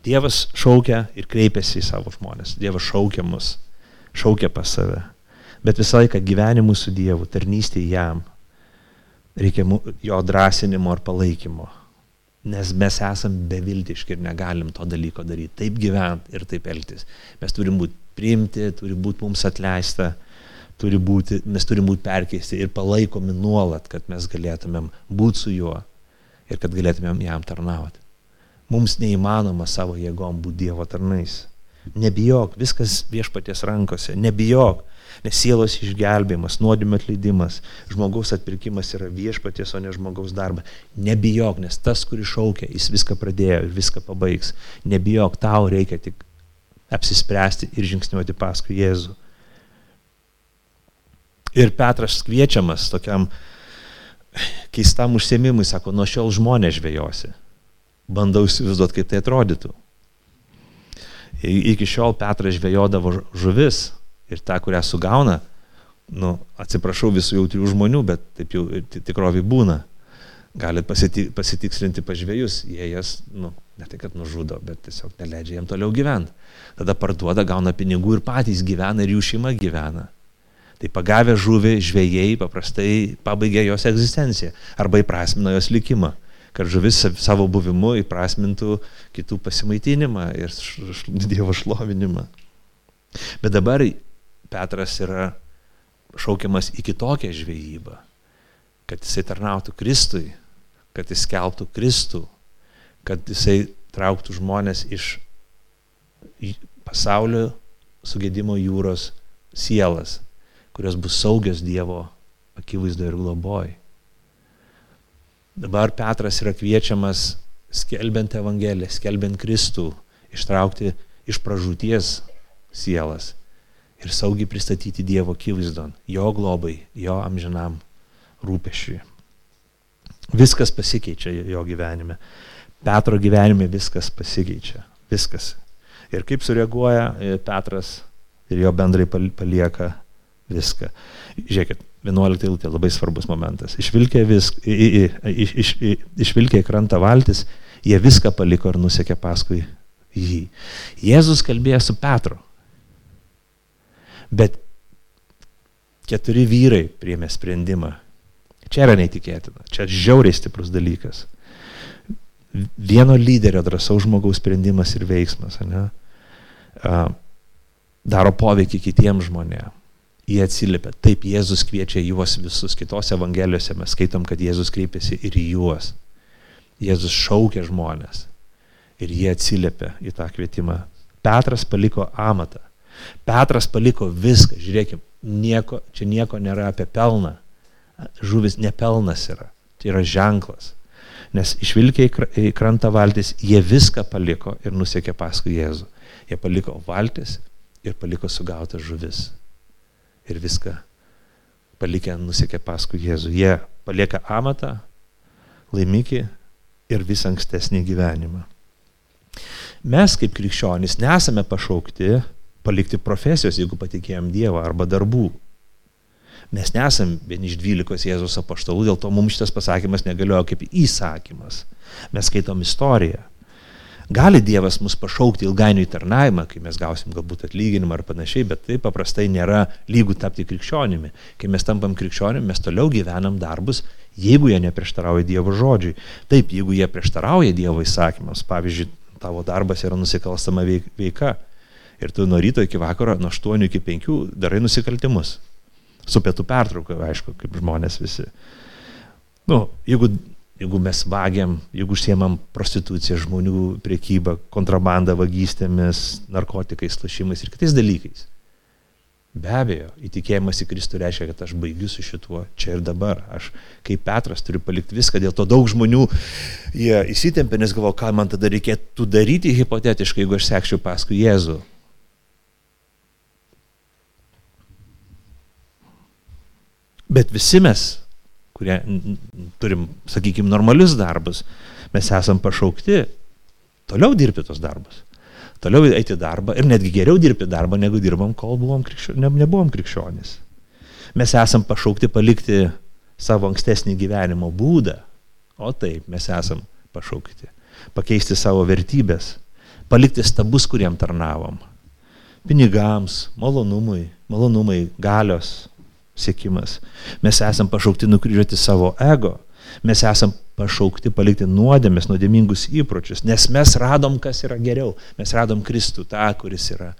B: Dievas šaukia ir kreipiasi į savo žmonės. Dievas šaukia mus, šaukia pas save. Bet visą laiką gyvenimui su Dievu, tarnystė jam, reikia jo drąsinimo ar palaikymo. Nes mes esam beviltiški ir negalim to dalyko daryti. Taip gyventi ir taip elgtis. Mes turim būti priimti, turi būti mums atleista, turi būti, mes turim būti perkeisti ir palaikomi nuolat, kad mes galėtumėm būti su juo ir kad galėtumėm jam tarnauti. Mums neįmanoma savo jėgom būti Dievo tarnais. Nebijok, viskas viešpaties rankose, nebijok, nes sielos išgelbėjimas, nuodėmio atleidimas, žmogaus atpirkimas yra viešpaties, o ne žmogaus darbas. Nebijok, nes tas, kuris šaukia, jis viską pradėjo ir viską pabaigs. Nebijok, tau reikia tik apsispręsti ir žingsniuoti paskui Jėzų. Ir Petras kviečiamas tokiam keistam užsiemimui, sako, nuo šiol žmonės žvejosi bandau įsivaizduoti, kaip tai atrodytų. Iki šiol Petras žvejodavo žuvis ir tą, kurią sugauna, nu, atsiprašau visų jautrių žmonių, bet taip jau tikrovai būna. Galit pasitikslinti pažvėjus, jie jas, nu, ne tai kad nužudo, bet tiesiog neleidžia jiem toliau gyventi. Tada parduoda, gauna pinigų ir patys gyvena ir jų šeima gyvena. Tai pagavę žuvį žvėjai paprastai pabaigia jos egzistenciją arba įprasmina jos likimą kad žuvis savo buvimu įprasmintų kitų pasimaitinimą ir Dievo šlovinimą. Bet dabar Petras yra šaukiamas į kitokią žvejybą, kad jisai tarnautų Kristui, kad jis keltų Kristų, kad jisai trauktų žmonės iš pasaulio sugėdimo jūros sielas, kurios bus saugios Dievo akivaizdoje ir globoj. Dabar Petras yra kviečiamas skelbiant Evangeliją, skelbiant Kristų, ištraukti iš pražūties sielas ir saugiai pristatyti Dievo akivaizdon, jo globai, jo amžinam rūpešiui. Viskas pasikeičia jo gyvenime. Petro gyvenime viskas pasikeičia. Viskas. Ir kaip sureaguoja Petras ir jo bendrai palieka viską. Žiūrėkit, 11 eilutė labai svarbus momentas. Išvilkė, vis, į, į, iš, iš, išvilkė į krantą valtis, jie viską paliko ir nusekė paskui jį. Jėzus kalbėjo su Petru. Bet keturi vyrai priėmė sprendimą. Čia yra neįtikėtina, čia žiauriai stiprus dalykas. Vieno lyderio drąsaus žmogaus sprendimas ir veiksmas ne, daro poveikį kitiems žmonėms jie atsiliepia. Taip, Jėzus kviečia juos visus. Kitose evangelijose mes skaitom, kad Jėzus kreipiasi ir į juos. Jėzus šaukia žmonės ir jie atsiliepia į tą kvietimą. Petras paliko amatą. Petras paliko viską. Žiūrėkime, nieko, čia nieko nėra apie pelną. Žuvis nepelnas yra. Tai yra ženklas. Nes išvilkė į krantą valtis, jie viską paliko ir nusekė paskui Jėzų. Jie paliko valtis ir paliko sugautas žuvis ir viską palikę nusikė paskui Jėzų. Jie palieka amatą, laimikį ir visą ankstesnį gyvenimą. Mes kaip krikščionys nesame pašaukti palikti profesijos, jeigu patikėjom Dievą, arba darbų. Mes nesam vieni iš dvylikos Jėzus apaštalų, dėl to mums šitas pasakymas negalioja kaip įsakymas. Mes skaitom istoriją. Gali Dievas mus pašaukti ilgainiui tarnavimą, kai mes gausim galbūt atlyginimą ar panašiai, bet tai paprastai nėra lygų tapti krikščionimi. Kai mes tampam krikščionimi, mes toliau gyvenam darbus, jeigu jie neprieštarauja Dievo žodžiui. Taip, jeigu jie prieštarauja Dievo įsakymams, pavyzdžiui, tavo darbas yra nusikalstama veika ir tu nuo ryto iki vakaro, nuo 8 iki 5 darai nusikaltimus. Su pietų pertrauka, aišku, kaip žmonės visi. Nu, jeigu jeigu mes vagiam, jeigu užsiemam prostituciją, žmonių priekybą, kontrabandą, vagystėmis, narkotikais, lašymais ir kitais dalykais. Be abejo, įtikėjimas į Kristų reiškia, kad aš baigiu su šituo čia ir dabar. Aš kaip Petras turiu palikti viską, dėl to daug žmonių jie įsitempė, nes galvo, ką man tada reikėtų daryti hipotetiškai, jeigu aš sekčiau paskui Jėzų. Bet visi mes kurie turim, sakykime, normalius darbus, mes esam pašaukti toliau dirbti tos darbus. Toliau eiti darbą ir netgi geriau dirbti darbą, negu dirbam, kol buvom krikščio, ne, nebuvom krikščionys. Mes esam pašaukti palikti savo ankstesnį gyvenimo būdą, o taip mes esam pašaukti. Pakeisti savo vertybės, palikti stabus, kuriem tarnavom. Pinigams, malonumui, malonumai, galios, siekimas. Mes esam pašaukti nukryžiuoti savo ego. Mes esam pašaukti palikti nuodėmės, nuodėmingus įpročius, nes mes radom, kas yra geriau. Mes radom Kristų, tą, kuris yra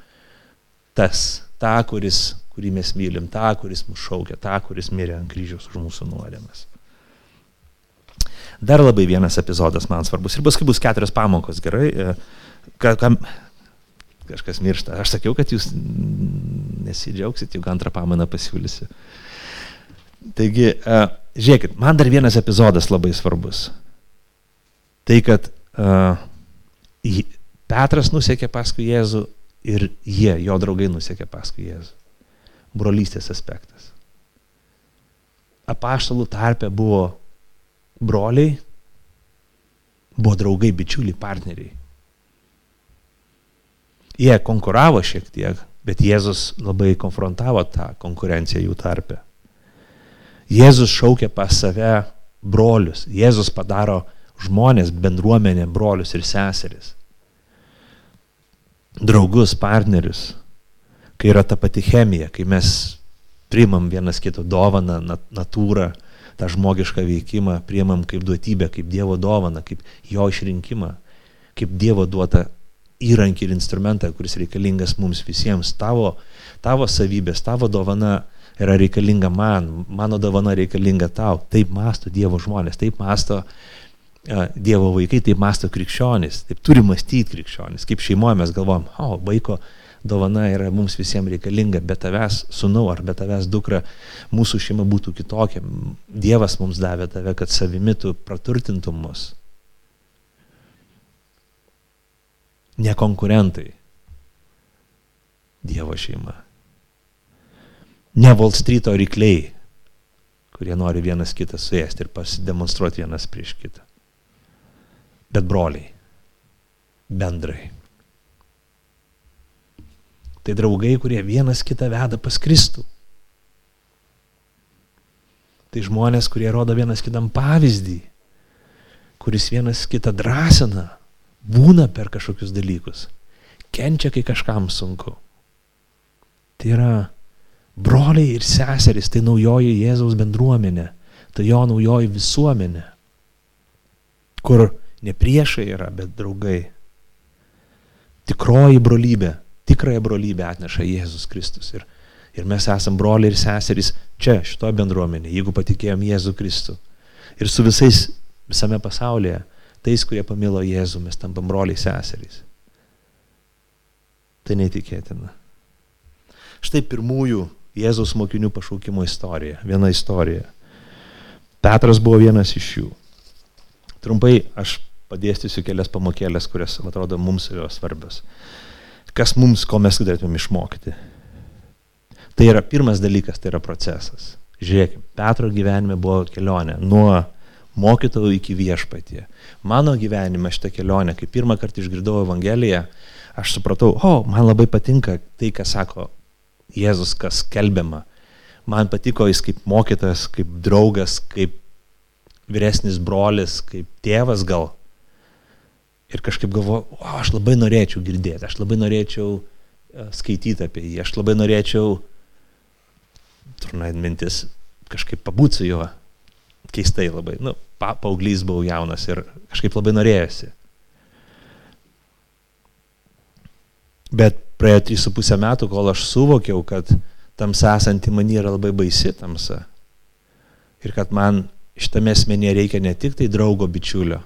B: tas, tą, kuris, kurį mes mylim, tą, kuris mus šaukia, tą, kuris mirė ant kryžiaus už mūsų nuodėmės. Dar labai vienas epizodas man svarbus ir paskui bus keturios pamokos, gerai? E, ka, kam, kažkas miršta. Aš sakiau, kad jūs nesidžiaugsit, juk antrą pamainą pasiūlysiu. Taigi, uh, žiūrėkit, man dar vienas epizodas labai svarbus. Tai, kad uh, Petras nusekė paskui Jėzų ir jie, jo draugai nusekė paskui Jėzų. Brolystės aspektas. Apaštalų tarpe buvo broliai, buvo draugai, bičiuliai, partneriai. Jie konkuravo šiek tiek, bet Jėzus labai konfrontavo tą konkurenciją jų tarpe. Jėzus šaukia pas save brolius. Jėzus padaro žmonės, bendruomenė, brolius ir seseris. Draugus, partnerius. Kai yra ta pati chemija, kai mes priimam vienas kito dovaną, natūrą, tą žmogišką veikimą, priimam kaip duotybę, kaip Dievo dovaną, kaip jo išrinkimą, kaip Dievo duotą įrankį ir instrumentą, kuris reikalingas mums visiems. Tavo, tavo savybės, tavo dovana yra reikalinga man, mano dovana reikalinga tau. Taip masto Dievo žmonės, taip masto Dievo vaikai, taip masto krikščionys, taip turi mąstyti krikščionys. Kaip šeimoje mes galvojam, o, vaiko dovana yra mums visiems reikalinga, be tavęs sunau ar be tavęs dukra, mūsų šeima būtų kitokia. Dievas mums davė tave, kad savimi tu praturtintum mus. Ne konkurentai. Dievo šeima. Ne Wall Street'o rykliai, kurie nori vienas kitą suėsti ir pasidemonstruoti vienas prieš kitą. Bet broliai. Bendrai. Tai draugai, kurie vienas kitą veda pas Kristų. Tai žmonės, kurie rodo vienas kitam pavyzdį, kuris vienas kitą drąsina, būna per kažkokius dalykus, kenčia, kai kažkam sunku. Tai yra broliai ir seserys, tai naujoji Jėzaus bendruomenė, tai jo naujoji visuomenė, kur ne priešai yra, bet draugai. Tikroji brolybė, tikrąją brolybę atneša Jėzus Kristus. Ir, ir mes esam broliai ir seserys čia, šitoje bendruomenėje, jeigu patikėjom Jėzų Kristų. Ir su visais visame pasaulyje tais, kurie pamilo Jėzų, mes tampam broliai seserys. Tai neįtikėtina. Štai pirmųjų Jėzaus mokinių pašaukimo istorija. Viena istorija. Petras buvo vienas iš jų. Trumpai aš padėstysiu kelias pamokėlės, kurias, atrodo, mums yra svarbios. Kas mums, ko mes galėtume išmokyti. Tai yra pirmas dalykas, tai yra procesas. Žiūrėkime, Petro gyvenime buvo kelionė nuo mokytojų iki viešpatie. Mano gyvenime šitą kelionę, kai pirmą kartą išgirdau Evangeliją, aš supratau, o, man labai patinka tai, ką sako Jėzus, kas kelbiama. Man patiko jis kaip mokytas, kaip draugas, kaip vyresnis brolis, kaip tėvas gal. Ir kažkaip galvoju, o, aš labai norėčiau girdėti, aš labai norėčiau e, skaityti apie jį, aš labai norėčiau, turnaid mintis, kažkaip pabūti su juo. Keistai labai, nu, pa, paauglys buvau jaunas ir kažkaip labai norėjosi. Bet praėjo 3,5 metų, kol aš suvokiau, kad tamsa esanti man yra labai baisi tamsa. Ir kad man šitame asmenyje reikia ne tik tai draugo bičiulio,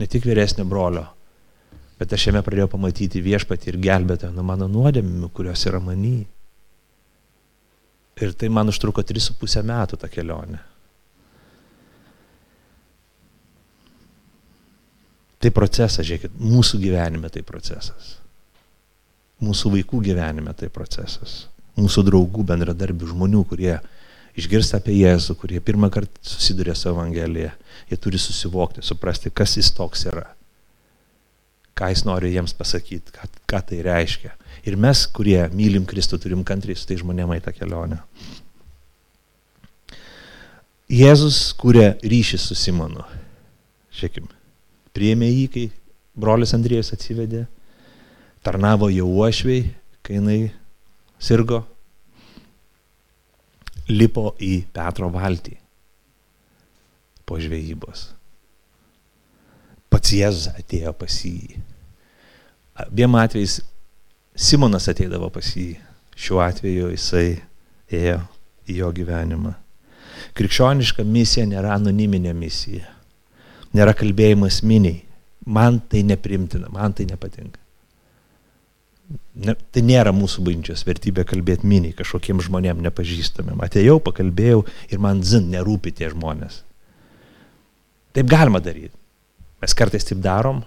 B: ne tik vyresnio brolio, bet aš jame pradėjau pamatyti viešpatį ir gelbėtą nuo mano nuodėmimių, kurios yra many. Ir tai man užtruko 3,5 metų tą kelionę. Tai procesas, žiūrėkit, mūsų gyvenime tai procesas. Mūsų vaikų gyvenime tai procesas. Mūsų draugų, bendradarbių, žmonių, kurie išgirsta apie Jėzų, kurie pirmą kartą susiduria su Evangelija, jie turi susivokti, suprasti, kas jis toks yra, ką jis nori jiems pasakyti, ką, ką tai reiškia. Ir mes, kurie mylim Kristų, turim kantriai su tai žmonėm į tą kelionę. Jėzus kūrė ryšį su Simonu. Žiūrėkim, priėmė jį, kai brolis Andrėjus atsivedė, tarnavo jau uošviai, kai jinai sirgo, lipo į Petro valtį po žvejybos. Pats Jėzus atėjo pas jį. Abiem atvejais Simonas ateidavo pas jį. Šiuo atveju jisai ėjo į jo gyvenimą. Krikščioniška misija nėra anoniminė misija. Nėra kalbėjimas miniai. Man tai neprimtina, man tai nepatinka ne, tai nėra mūsų bažnyčios vertybė kalbėti miniai kažkokiem žmonėm nepažįstamim. Atėjau, pakalbėjau ir man zin nerūpi tie žmonės. Taip galima daryti. Mes kartais taip darom,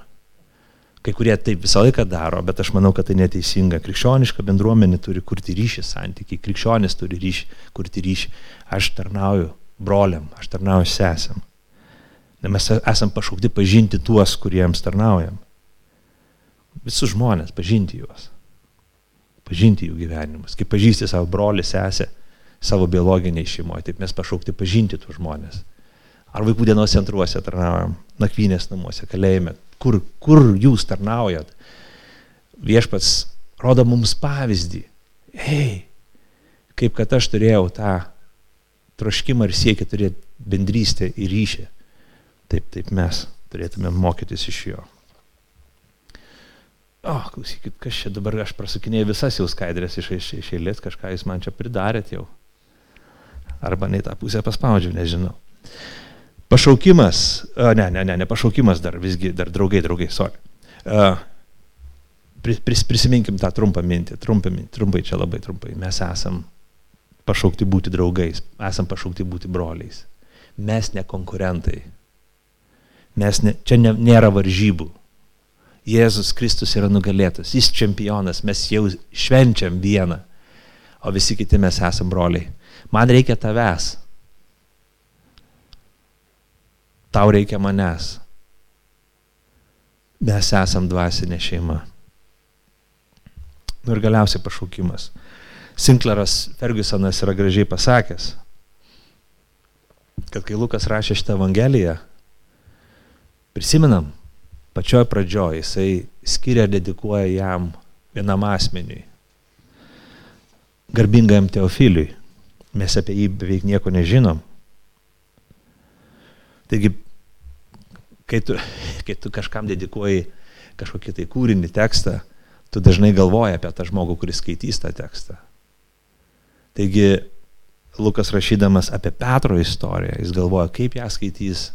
B: kai kurie taip visą laiką daro, bet aš manau, kad tai neteisinga. Krikščioniška bendruomenė turi kurti ryšį santykiai, krikščionis turi ryšį, kurti ryšį. Aš tarnauju broliam, aš tarnauju sesam. Mes esam pašaukti pažinti tuos, kuriems tarnaujam. Visus žmonės, pažinti juos pažinti jų gyvenimus, kaip pažįsti savo brolį, sesę, savo biologiniai šeimoje, taip mes pašaukti pažinti tų žmonės. Ar vaikų dienos centruose tarnaujam, nakvynės namuose, kalėjime, kur, kur jūs tarnaujat. Viešpats rodo mums pavyzdį. Hei, kaip kad aš turėjau tą troškimą ir siekį turėti bendrystę ir ryšį. Taip, taip mes turėtume mokytis iš jo o, klausykit, kas čia dabar, aš prasukinėjau visas jau skaidrės iš, iš, iš eilės, kažką jūs man čia pridarėt jau. Arba ne tą pusę paspaudžiau, nežinau. Pašaukimas, ne, ne, ne, ne pašaukimas dar, visgi, dar draugai, draugai, sorry. Pris, prisiminkim tą trumpą mintį, trumpą mintį, trumpai čia labai trumpai. Mes esam pašaukti būti draugais, esam pašaukti būti broliais. Mes ne konkurentai. Mes ne, čia ne, nėra varžybų Jėzus Kristus yra nugalėtas, jis čempionas, mes jau švenčiam vieną, o visi kiti mes esam broliai. Man reikia tavęs. Tau reikia manęs. Mes esam dvasinė šeima. Nu ir galiausiai pašaukimas. Sinkleras Fergusonas yra gražiai pasakęs, kad kai Lukas rašė šitą Evangeliją, prisimenam, pačioj pradžioj jisai skiria, dedikuoja jam vienam asmeniui, garbingajam Teofiliui. Mes apie jį beveik nieko nežinom. Taigi, kai tu, kai tu kažkam dedikuoji kažkokį tai kūrinį tekstą, tu dažnai galvoji apie tą žmogų, kuris skaitys tą tekstą. Taigi, Lukas rašydamas apie Petro istoriją, jis galvoja, kaip ją skaitys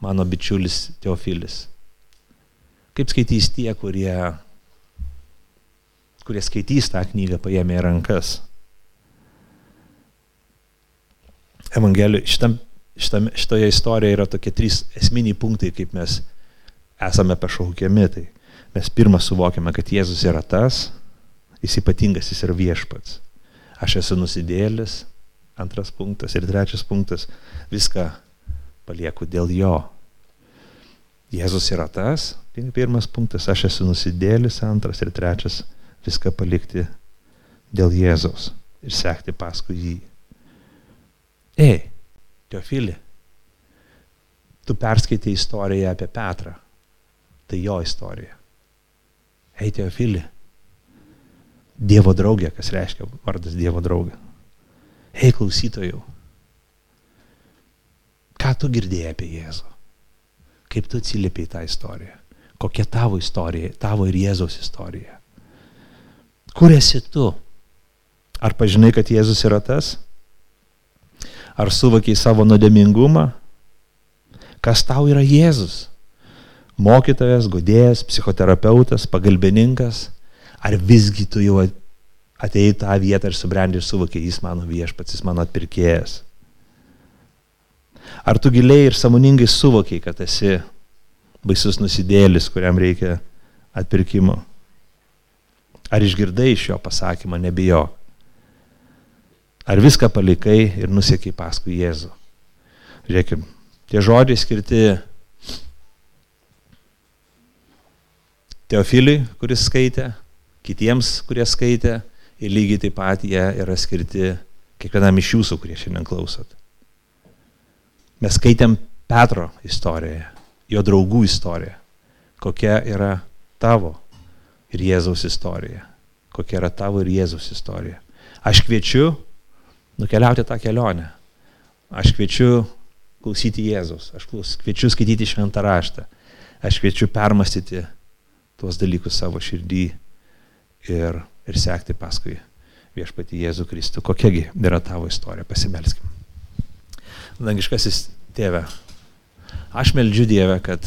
B: mano bičiulis Teofilis. Kaip skaitys tie, kurie, kurie skaitys tą knygą paėmė į rankas? Evangelijų, šitam, šitam, šitoje istorijoje yra tokie trys esminiai punktai, kaip mes esame pašaukiami. Tai mes pirmą suvokiame, kad Jėzus yra tas, jis ypatingas, jis yra viešpats. Aš esu nusidėlis, antras punktas ir trečias punktas, viską palieku dėl jo. Jėzus yra tas, pirmas punktas, aš esu nusidėlis, antras ir trečias, viską palikti dėl Jėzaus ir sekti paskui jį. Ei, Teofilį, tu perskaitai istoriją apie Petrą. Tai jo istorija. Ei, Teofilį. Dievo draugė, kas reiškia vardas Dievo draugė. Ei, klausytojų. Ką tu girdėjai apie Jėzų? Kaip tu atsiliepiai tą istoriją? Kokia tavo istorija, tavo ir Jėzaus istorija? Kur esi tu? Ar pažinai, kad Jėzus yra tas? Ar suvokiai savo nuodėmingumą? Kas tau yra Jėzus? Mokytojas, godėjas, psichoterapeutas, pagalbininkas? Ar visgi tu jau atėjai tą vietą ir subrendai ir suvokiai, jis mano viešpats, jis mano atpirkėjas? Ar tu giliai ir samoningai suvokiai, kad esi baisus nusidėlis, kuriam reikia atpirkimo? Ar išgirdai iš jo pasakymą, nebijok? Ar viską palikai ir nusiekiai paskui Jėzų? Žiūrėkime, tie žodžiai skirti Teofiliui, kuris skaitė, kitiems, kurie skaitė, ir lygiai taip pat jie yra skirti kiekvienam iš jūsų, kurie šiandien klausot. Mes skaitėm Petro istoriją, jo draugų istoriją, kokia yra tavo ir Jėzaus istorija, kokia yra tavo ir Jėzaus istorija. Aš kviečiu nukeliauti tą kelionę. Aš kviečiu klausyti Jėzaus, aš kviečiu skaityti šventą raštą, aš kviečiu permastyti tuos dalykus savo širdį ir, ir sekti paskui viešpati Jėzų Kristų. Kokiagi yra tavo istorija, pasimelskim. Dangiškasis tėve, aš meldžiu Dievę, kad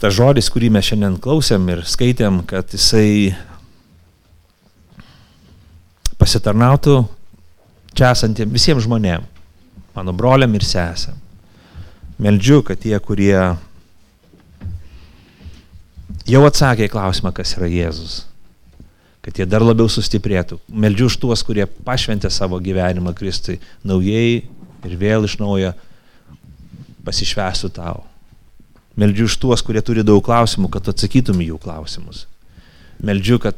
B: tas žodis, kurį mes šiandien klausėm ir skaitėm, kad jisai pasitarnautų čia esantiem visiems žmonėm, mano broliam ir sesėm. Meldžiu, kad tie, kurie jau atsakė į klausimą, kas yra Jėzus, kad jie dar labiau sustiprėtų. Meldžiu už tuos, kurie pašventė savo gyvenimą Kristui naujai ir vėl iš naujo pasišvestų tau. Meldžiu už tuos, kurie turi daug klausimų, kad atsakytum jų klausimus. Meldžiu, kad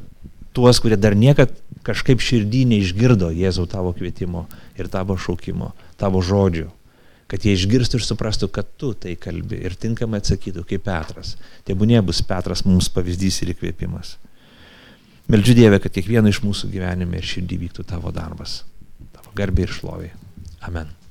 B: tuos, kurie dar niekad kažkaip širdį neišgirdo Jėzau tavo kvietimo ir tavo šaukimo, tavo žodžių, kad jie išgirstų ir suprastų, kad tu tai kalbi ir tinkamai atsakytų, kaip Petras. Tebūnė bus Petras mums pavyzdys ir įkvėpimas. Meldžiu Dievę, kad kiekvieno iš mūsų gyvenime ir širdį vyktų tavo darbas, tavo garbė ir šloviai. Amen.